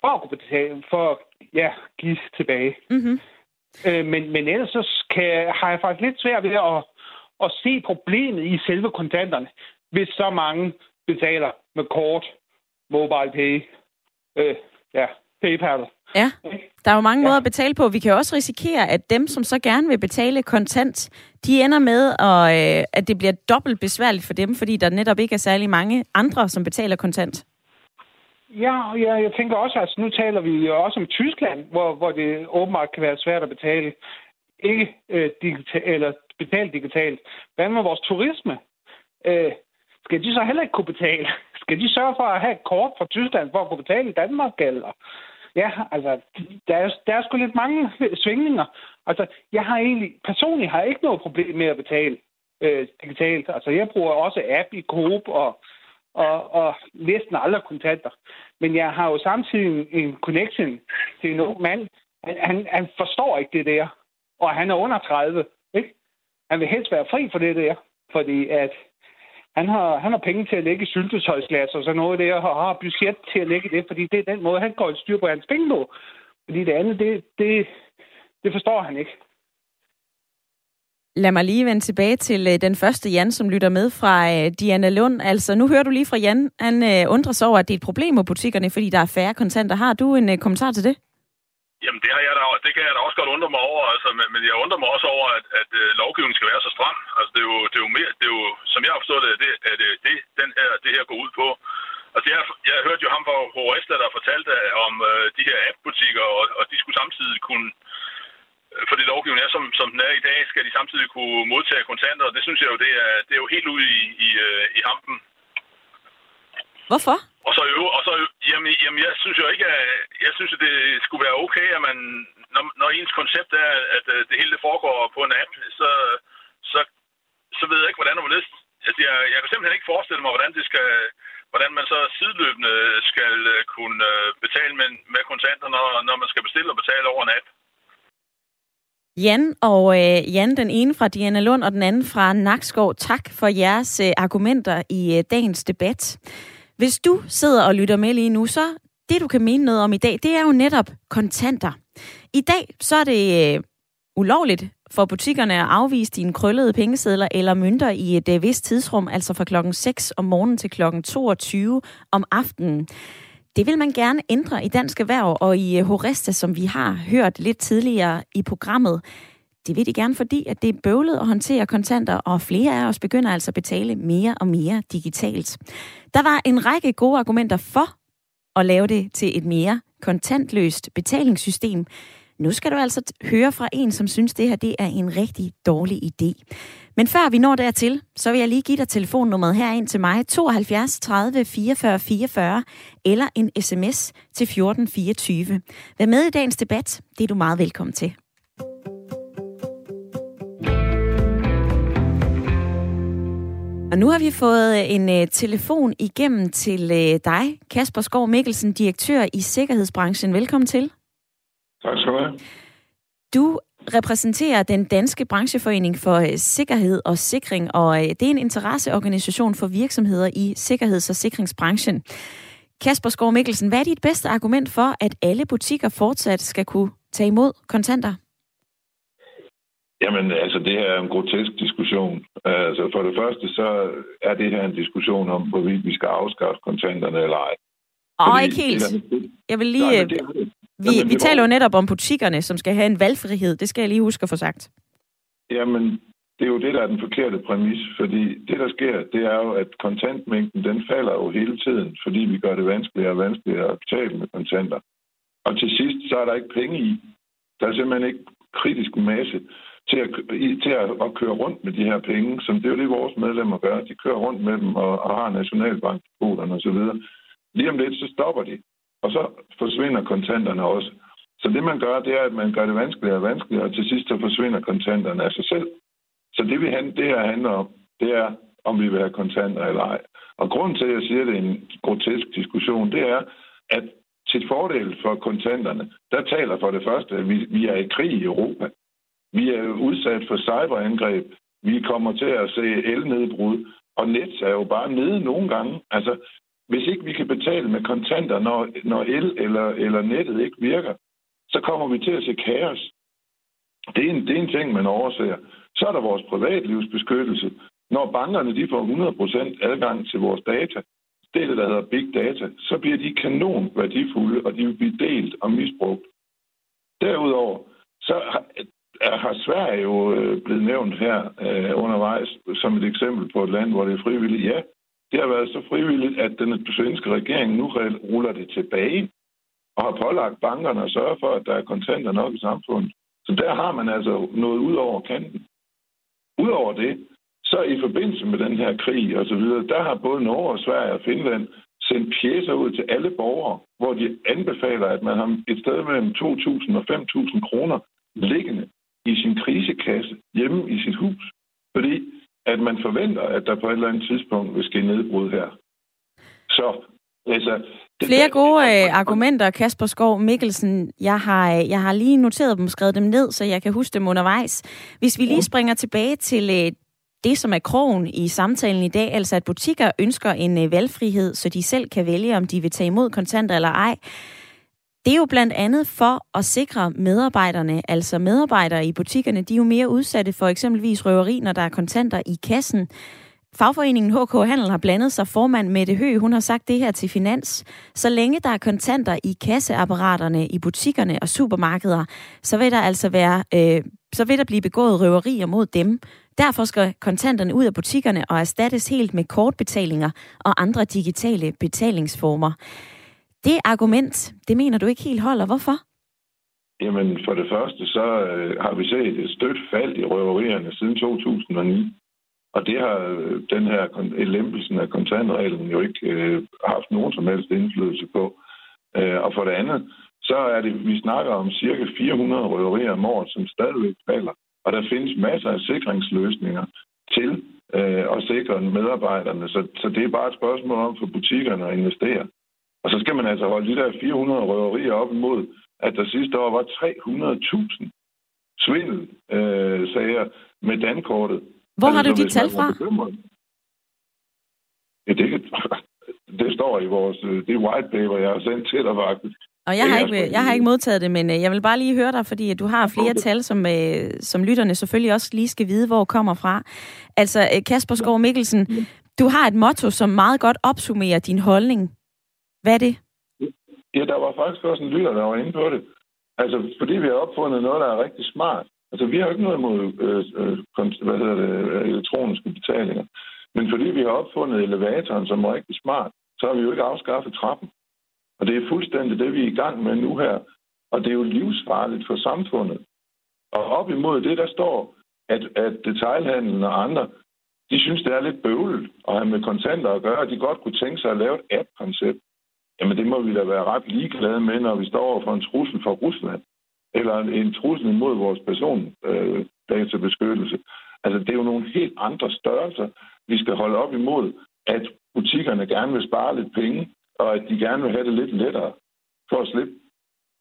for at kunne betale, for ja, give tilbage. Mm-hmm. Øh, men, men ellers så kan, har jeg faktisk lidt svært ved at, at se problemet i selve kontanterne, hvis så mange betaler med kort, mobile pay, øh, ja, PayPal. Ja, der er jo mange ja. måder at betale på. Vi kan også risikere, at dem, som så gerne vil betale kontant, de ender med, at, øh, at det bliver dobbelt besværligt for dem, fordi der netop ikke er særlig mange andre, som betaler kontant. Ja, ja, jeg tænker også, at altså, nu taler vi jo også om Tyskland, hvor, hvor det åbenbart kan være svært at betale ikke øh, digital, eller betale digitalt. Hvad med vores turisme? Øh, skal de så heller ikke kunne betale? Skal de sørge for at have et kort fra Tyskland for at kunne betale i Danmark? Eller? Ja, altså, der er, der er sgu lidt mange svingninger. Altså, jeg har egentlig, personligt har jeg ikke noget problem med at betale øh, digitalt. Altså, jeg bruger også app i Coop og og, og næsten aldrig kontanter. Men jeg har jo samtidig en, en connection til en ung mand. Han, han, han forstår ikke det der, og han er under 30. Ikke? Han vil helst være fri for det der, fordi at han har, han har penge til at lægge syltetøjsglas og sådan noget der, og har budget til at lægge det, fordi det er den måde, han går et styr på hans penge på. Fordi det andet, det, det, det forstår han ikke. Lad mig lige vende tilbage til øh, den første Jan, som lytter med fra øh, Diana Lund. Altså, nu hører du lige fra Jan. Han øh, undrer sig over, at det er et problem med butikkerne, fordi der er færre kontanter. Har du en kommentar til det? Jamen, det, har jeg da, det kan jeg da også godt undre mig over, altså, men, men jeg undrer mig også over, at, at at lovgivningen skal være så stram. Altså, det er jo, det er jo mere, det er jo, som jeg har forstået det, det, er det, det, den her, det her går ud på. Altså, jeg, jeg hørte jo ham fra Horesta, der fortalte øh, om øh, de her app-butikker, og, og de skulle samtidig kunne for fordi lovgivningen er, som, som den er i dag, skal de samtidig kunne modtage kontanter, og det synes jeg jo, det er, det er jo helt ude i, i, i hampen. Hvorfor? Og så, og så jamen, jamen, jeg synes jo ikke, at, jeg synes, at det skulle være okay, at man, når, når ens koncept er, at øh, det hele det foregår på en app, så, så, så ved jeg ikke, hvordan man Altså, jeg, jeg kan simpelthen ikke forestille mig, hvordan det skal, hvordan man så sideløbende skal kunne betale med, med kontanter, når, når man skal bestille og betale over en app. Jan og øh, Jan, den ene fra Diana Lund og den anden fra Nakskov, tak for jeres øh, argumenter i øh, dagens debat. Hvis du sidder og lytter med lige nu, så det du kan mene noget om i dag, det er jo netop kontanter. I dag så er det øh, ulovligt for butikkerne at afvise dine krøllede pengesedler eller mønter i et øh, vist tidsrum, altså fra klokken 6 om morgenen til klokken 22 om aftenen. Det vil man gerne ændre i Dansk Erhverv og i øh, Horesta, som vi har hørt lidt tidligere i programmet. Det vil de gerne, fordi at det er bøvlet at håndtere kontanter, og flere af os begynder altså at betale mere og mere digitalt. Der var en række gode argumenter for at lave det til et mere kontantløst betalingssystem. Nu skal du altså høre fra en, som synes, det her det er en rigtig dårlig idé. Men før vi når dertil, så vil jeg lige give dig telefonnummeret herind til mig, 72 30 44 44, eller en sms til 1424. Vær med i dagens debat, det er du meget velkommen til. Og nu har vi fået en uh, telefon igennem til uh, dig, Kasper Skov Mikkelsen, direktør i Sikkerhedsbranchen. Velkommen til. Tak skal du have. Du repræsenterer den danske brancheforening for øh, sikkerhed og sikring, og øh, det er en interesseorganisation for virksomheder i sikkerheds- og sikringsbranchen. Kasper Skov Mikkelsen, hvad er dit bedste argument for, at alle butikker fortsat skal kunne tage imod kontanter? Jamen, altså, det her er en grotesk diskussion. Altså, for det første, så er det her en diskussion om, hvorvidt vi skal afskaffe kontanterne eller ej. Åh, ikke helt. Jeg vil lige... Nej, det, vi, Jamen, vi taler jo netop om butikkerne, som skal have en valgfrihed. Det skal jeg lige huske at få sagt. Jamen, det er jo det, der er den forkerte præmis. Fordi det, der sker, det er jo, at kontantmængden, den falder jo hele tiden, fordi vi gør det vanskeligere og vanskeligere at betale med kontanter. Og til sidst, så er der ikke penge i. Der er simpelthen ikke kritisk masse til at, til at, at køre rundt med de her penge, som det er jo det, vores medlemmer gør. De kører rundt med dem og, og har så osv. Lige om lidt, så stopper de og så forsvinder kontanterne også. Så det, man gør, det er, at man gør det vanskeligere og vanskeligere, og til sidst så forsvinder kontanterne af sig selv. Så det, vi, det her handler om, det er, om vi vil have kontanter eller ej. Og grunden til, at jeg siger, at det er en grotesk diskussion, det er, at til fordel for kontanterne, der taler for det første, at vi, vi er i krig i Europa. Vi er udsat for cyberangreb. Vi kommer til at se elnedbrud. Og net er jo bare nede nogle gange. Altså, hvis ikke vi kan betale med kontanter, når, når el eller, eller nettet ikke virker, så kommer vi til at se kaos. Det er en, det er en ting, man overser. Så er der vores privatlivsbeskyttelse. Når bankerne de får 100% adgang til vores data, det er det, der hedder big data, så bliver de kanon værdifulde, og de vil blive delt og misbrugt. Derudover, så har Sverige jo øh, blevet nævnt her øh, undervejs som et eksempel på et land, hvor det er frivilligt. Ja, det har været så frivilligt, at den svenske regering nu ruller det tilbage og har pålagt bankerne at sørge for, at der er kontanter nok i samfundet. Så der har man altså noget ud over kanten. Udover det, så i forbindelse med den her krig og så videre, der har både Norge og Sverige og Finland sendt pjæser ud til alle borgere, hvor de anbefaler, at man har et sted mellem 2.000 og 5.000 kroner liggende i sin krisekasse hjemme i sit hus. Fordi at man forventer, at der på et eller andet tidspunkt vil ske nedbrud her. Så altså, Flere gode øh, argumenter, Kasper Skov Mikkelsen. Jeg har, øh, jeg har lige noteret dem, skrevet dem ned, så jeg kan huske dem undervejs. Hvis vi lige springer tilbage til øh, det, som er krogen i samtalen i dag, altså at butikker ønsker en øh, valgfrihed, så de selv kan vælge, om de vil tage imod kontanter eller ej. Det er jo blandt andet for at sikre medarbejderne, altså medarbejdere i butikkerne, de er jo mere udsatte for eksempelvis røveri, når der er kontanter i kassen. Fagforeningen HK Handel har blandet sig. Formand Mette Høgh, hun har sagt det her til Finans. Så længe der er kontanter i kasseapparaterne i butikkerne og supermarkeder, så vil der altså være, øh, så vil der blive begået røverier mod dem. Derfor skal kontanterne ud af butikkerne og erstattes helt med kortbetalinger og andre digitale betalingsformer. Det argument, det mener du ikke helt holder. Hvorfor? Jamen, for det første, så øh, har vi set et stødt fald i røverierne siden 2009. Og det har øh, den her lempelsen af kontantreglen jo ikke øh, haft nogen som helst indflydelse på. Øh, og for det andet, så er det, vi snakker om cirka 400 røverier om året, som stadigvæk falder. Og der findes masser af sikringsløsninger til øh, at sikre medarbejderne. Så, så det er bare et spørgsmål om for butikkerne at investere. Og så skal man altså holde de der 400 røverier op imod, at der sidste år var 300.000 svindelsager øh, med dankortet. Hvor altså, har du de tal fra? Ja, det, [LAUGHS] det står i vores... Øh, det white paper, jeg har sendt til dig faktisk. Og jeg har, ikke, jeg har ikke modtaget det, men øh, jeg vil bare lige høre dig, fordi du har flere tal, som, øh, som lytterne selvfølgelig også lige skal vide, hvor kommer fra. Altså, Kasper Skov Mikkelsen, du har et motto, som meget godt opsummerer din holdning. Hvad er det? Ja, der var faktisk også en lytter, der var inde på det. Altså, fordi vi har opfundet noget, der er rigtig smart. Altså, vi har ikke noget imod øh, øh, hvad hedder det, øh, elektroniske betalinger. Men fordi vi har opfundet elevatoren, som er rigtig smart, så har vi jo ikke afskaffet trappen. Og det er fuldstændig det, vi er i gang med nu her. Og det er jo livsfarligt for samfundet. Og op imod det, der står, at, at detailhandlen og andre, de synes, det er lidt bøvlet at have med kontanter at gøre, og de godt kunne tænke sig at lave et app-koncept. Jamen det må vi da være ret ligeglade med, når vi står over for en trussel fra Rusland, eller en trussel imod vores persondatabeskyttelse. Øh, altså det er jo nogle helt andre størrelser, vi skal holde op imod, at butikkerne gerne vil spare lidt penge, og at de gerne vil have det lidt lettere for at slippe.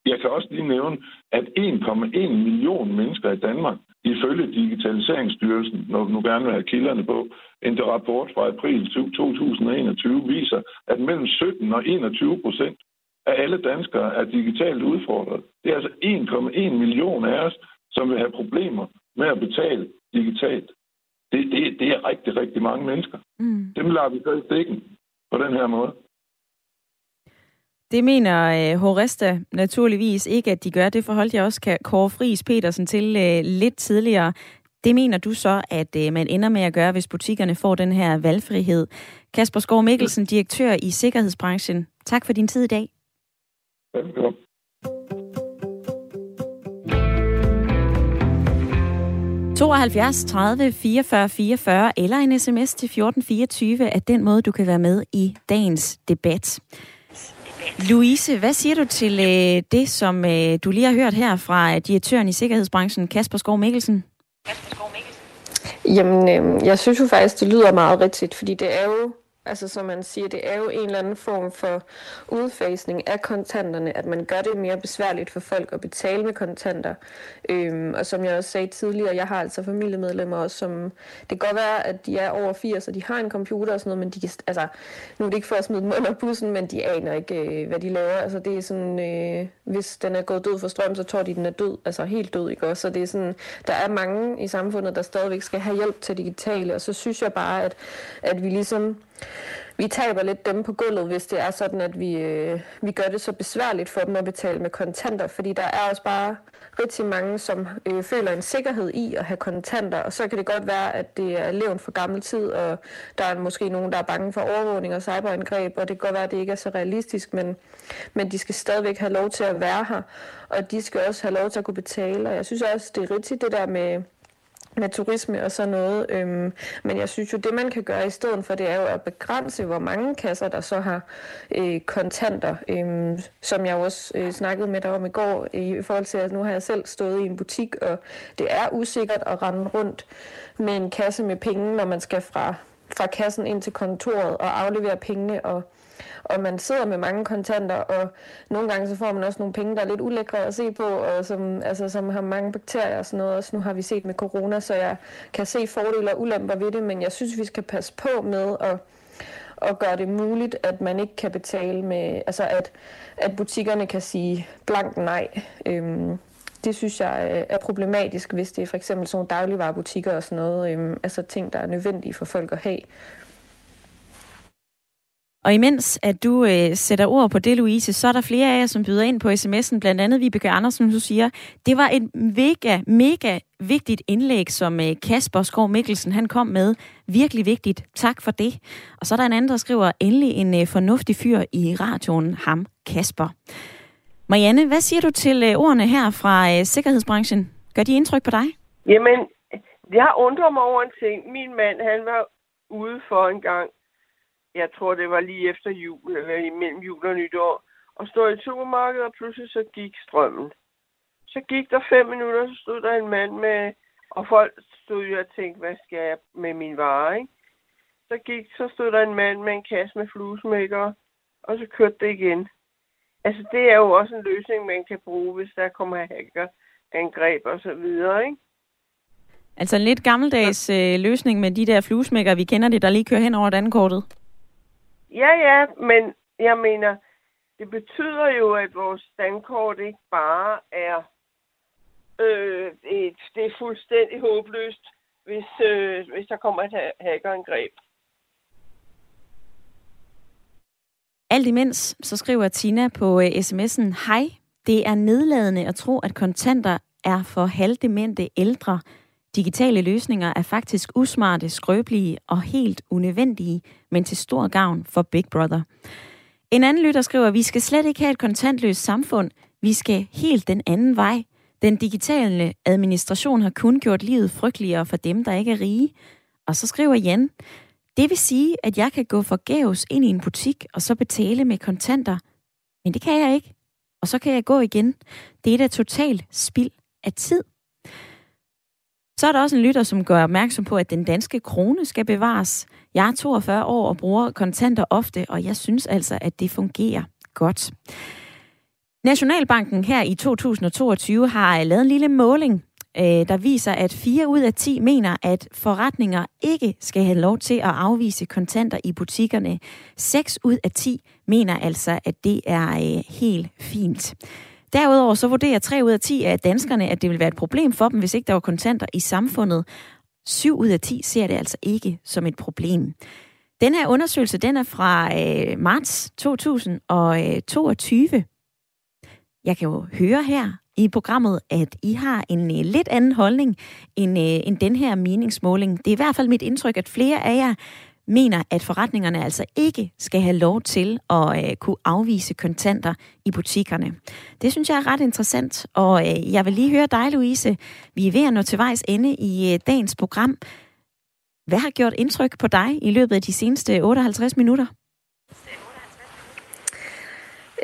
Jeg kan også lige nævne, at 1,1 million mennesker i Danmark, ifølge Digitaliseringsstyrelsen, når du nu gerne vil have kilderne på, en rapport fra april 2021 viser, at mellem 17 og 21 procent af alle danskere er digitalt udfordret. Det er altså 1,1 million af os, som vil have problemer med at betale digitalt. Det, det, det er rigtig, rigtig mange mennesker. Mm. Dem lader vi så i stikken på den her måde. Det mener øh, Horesta naturligvis ikke, at de gør. Det forholdt jeg også Kåre Friis Petersen til øh, lidt tidligere. Det mener du så, at øh, man ender med at gøre, hvis butikkerne får den her valgfrihed. Kasper Skov Mikkelsen, direktør i Sikkerhedsbranchen. Tak for din tid i dag. Velkommen. 72 30 44 44 eller en sms til 1424 er den måde, du kan være med i dagens debat. Louise, hvad siger du til øh, det, som øh, du lige har hørt her fra direktøren i sikkerhedsbranchen, Kasper Skov Mikkelsen? Jamen, øh, jeg synes jo faktisk, det lyder meget rigtigt, fordi det er jo Altså som man siger, det er jo en eller anden form for udfasning af kontanterne, at man gør det mere besværligt for folk at betale med kontanter. Øhm, og som jeg også sagde tidligere, jeg har altså familiemedlemmer også, som det kan godt være, at de er over 80, og de har en computer og sådan noget, men de kan, altså, nu er det ikke for at smide dem under bussen, men de aner ikke, øh, hvad de laver. Altså det er sådan, øh, hvis den er gået død for strøm, så tror de, den er død, altså helt død, ikke også? Så det er sådan, der er mange i samfundet, der stadigvæk skal have hjælp til digitale, og så synes jeg bare, at, at vi ligesom vi taber lidt dem på gulvet, hvis det er sådan, at vi, øh, vi gør det så besværligt for dem at betale med kontanter, fordi der er også bare rigtig mange, som øh, føler en sikkerhed i at have kontanter, og så kan det godt være, at det er levn for gammel tid, og der er måske nogen, der er bange for overvågning og cyberangreb, og det kan godt være, at det ikke er så realistisk, men, men de skal stadigvæk have lov til at være her, og de skal også have lov til at kunne betale, og jeg synes også, det er rigtigt det der med med turisme og sådan noget. Øhm, men jeg synes jo, det man kan gøre i stedet for, det er jo at begrænse, hvor mange kasser, der så har øh, kontanter. Øhm, som jeg også øh, snakkede med dig om i går, i forhold til, at nu har jeg selv stået i en butik, og det er usikkert at rende rundt med en kasse med penge, når man skal fra, fra kassen ind til kontoret og aflevere pengene og og man sidder med mange kontanter, og nogle gange så får man også nogle penge, der er lidt ulækre at se på, og som, altså, som har mange bakterier og sådan noget. Også nu har vi set med corona, så jeg kan se fordele og ulemper ved det, men jeg synes, vi skal passe på med at og gøre det muligt, at man ikke kan betale med, altså at, at butikkerne kan sige blank nej. Øhm, det synes jeg øh, er problematisk, hvis det er for eksempel sådan nogle dagligvarerbutikker og sådan noget, øhm, altså ting, der er nødvendige for folk at have. Og imens at du øh, sætter ord på det, Louise, så er der flere af jer, som byder ind på sms'en. Blandt andet Vibeke Andersen, du siger, det var et mega, mega vigtigt indlæg, som øh, Kasper Skov Mikkelsen han kom med. Virkelig vigtigt. Tak for det. Og så er der en anden, der skriver, endelig en øh, fornuftig fyr i radioen, ham Kasper. Marianne, hvad siger du til øh, ordene her fra øh, sikkerhedsbranchen? Gør de indtryk på dig? Jamen, jeg undrer mig over en ting. Min mand, han var ude for en gang, jeg tror det var lige efter jul, eller imellem jul og nytår, og stod i supermarkedet, og pludselig så gik strømmen. Så gik der fem minutter, så stod der en mand med, og folk stod jo og tænkte, hvad skal jeg med min vare, ikke? Så, gik, så stod der en mand med en kasse med fluesmækker, og så kørte det igen. Altså, det er jo også en løsning, man kan bruge, hvis der kommer hacker, angreb og så videre, ikke? Altså en lidt gammeldags øh, løsning med de der fluesmækker, vi kender det, der lige kører hen over dankortet. Ja, ja, men jeg mener, det betyder jo, at vores standkort ikke bare er øh, et, det er fuldstændig håbløst, hvis, øh, hvis der kommer et hackerangreb. Alt imens, så skriver Tina på øh, sms'en, Hej, det er nedladende at tro, at kontanter er for halvdemente ældre. Digitale løsninger er faktisk usmarte, skrøbelige og helt unødvendige, men til stor gavn for Big Brother. En anden lytter skriver, at vi skal slet ikke have et kontantløst samfund. Vi skal helt den anden vej. Den digitale administration har kun gjort livet frygteligere for dem, der ikke er rige. Og så skriver Jan, det vil sige, at jeg kan gå forgæves ind i en butik og så betale med kontanter. Men det kan jeg ikke. Og så kan jeg gå igen. Det er da totalt spild af tid. Så er der også en lytter, som gør opmærksom på, at den danske krone skal bevares. Jeg er 42 år og bruger kontanter ofte, og jeg synes altså, at det fungerer godt. Nationalbanken her i 2022 har øh, lavet en lille måling, øh, der viser, at 4 ud af 10 mener, at forretninger ikke skal have lov til at afvise kontanter i butikkerne. 6 ud af 10 mener altså, at det er øh, helt fint. Derudover så vurderer 3 ud af 10 af danskerne, at det vil være et problem for dem, hvis ikke der var kontanter i samfundet. 7 ud af 10 ser det altså ikke som et problem. Den her undersøgelse, den er fra øh, marts 2022. Øh, Jeg kan jo høre her i programmet, at I har en øh, lidt anden holdning end, øh, end den her meningsmåling. Det er i hvert fald mit indtryk, at flere af jer mener, at forretningerne altså ikke skal have lov til at øh, kunne afvise kontanter i butikkerne. Det synes jeg er ret interessant, og øh, jeg vil lige høre dig, Louise. Vi er ved at nå til vejs ende i øh, dagens program. Hvad har gjort indtryk på dig i løbet af de seneste 58 minutter?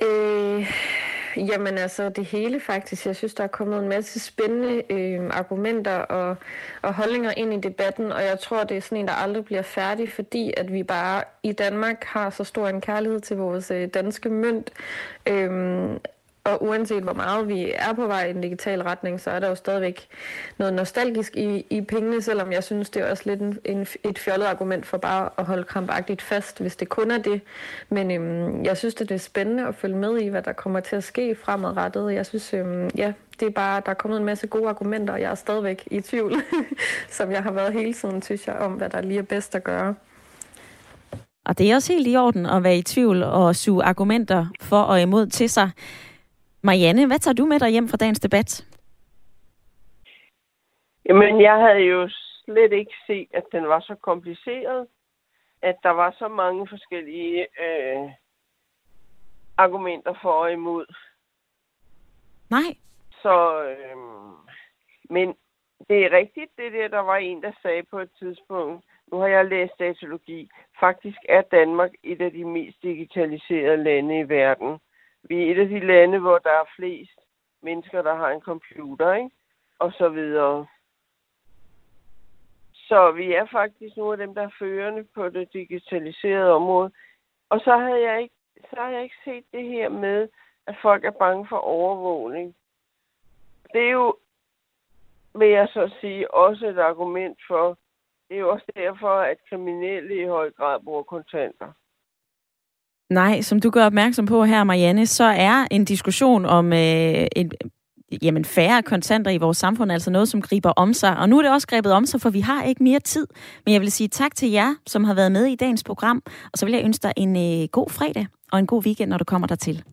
Øh, Jamen altså det hele faktisk. Jeg synes, der er kommet en masse spændende øh, argumenter og, og holdninger ind i debatten, og jeg tror, det er sådan en, der aldrig bliver færdig, fordi at vi bare i Danmark har så stor en kærlighed til vores øh, danske mønt. Øh, og uanset hvor meget vi er på vej i en digital retning, så er der jo stadigvæk noget nostalgisk i, i pengene, selvom jeg synes, det er også lidt en, en, et fjollet argument for bare at holde krampagtigt fast, hvis det kun er det. Men øhm, jeg synes, det er spændende at følge med i, hvad der kommer til at ske fremadrettet. Jeg synes, øhm, ja, det er bare, der er kommet en masse gode argumenter, og jeg er stadigvæk i tvivl, [LAUGHS] som jeg har været hele tiden, synes jeg, om hvad der lige er bedst at gøre. Og det er også helt i orden at være i tvivl og suge argumenter for og imod til sig. Marianne, hvad tager du med dig hjem fra dagens debat? Jamen, jeg havde jo slet ikke set, at den var så kompliceret, at der var så mange forskellige øh, argumenter for og imod. Nej. Så, øh, men det er rigtigt, det der, der var en, der sagde på et tidspunkt, nu har jeg læst datalogi, faktisk er Danmark et af de mest digitaliserede lande i verden vi er et af de lande, hvor der er flest mennesker, der har en computer, ikke? Og så videre. Så vi er faktisk nogle af dem, der er førende på det digitaliserede område. Og så havde jeg ikke, så har jeg ikke set det her med, at folk er bange for overvågning. Det er jo, vil jeg så sige, også et argument for, det er jo også derfor, at kriminelle i høj grad bruger kontanter. Nej, som du gør opmærksom på her, Marianne, så er en diskussion om øh, en, jamen, færre kontanter i vores samfund altså noget, som griber om sig. Og nu er det også grebet om sig, for vi har ikke mere tid. Men jeg vil sige tak til jer, som har været med i dagens program. Og så vil jeg ønske dig en øh, god fredag og en god weekend, når du kommer dertil.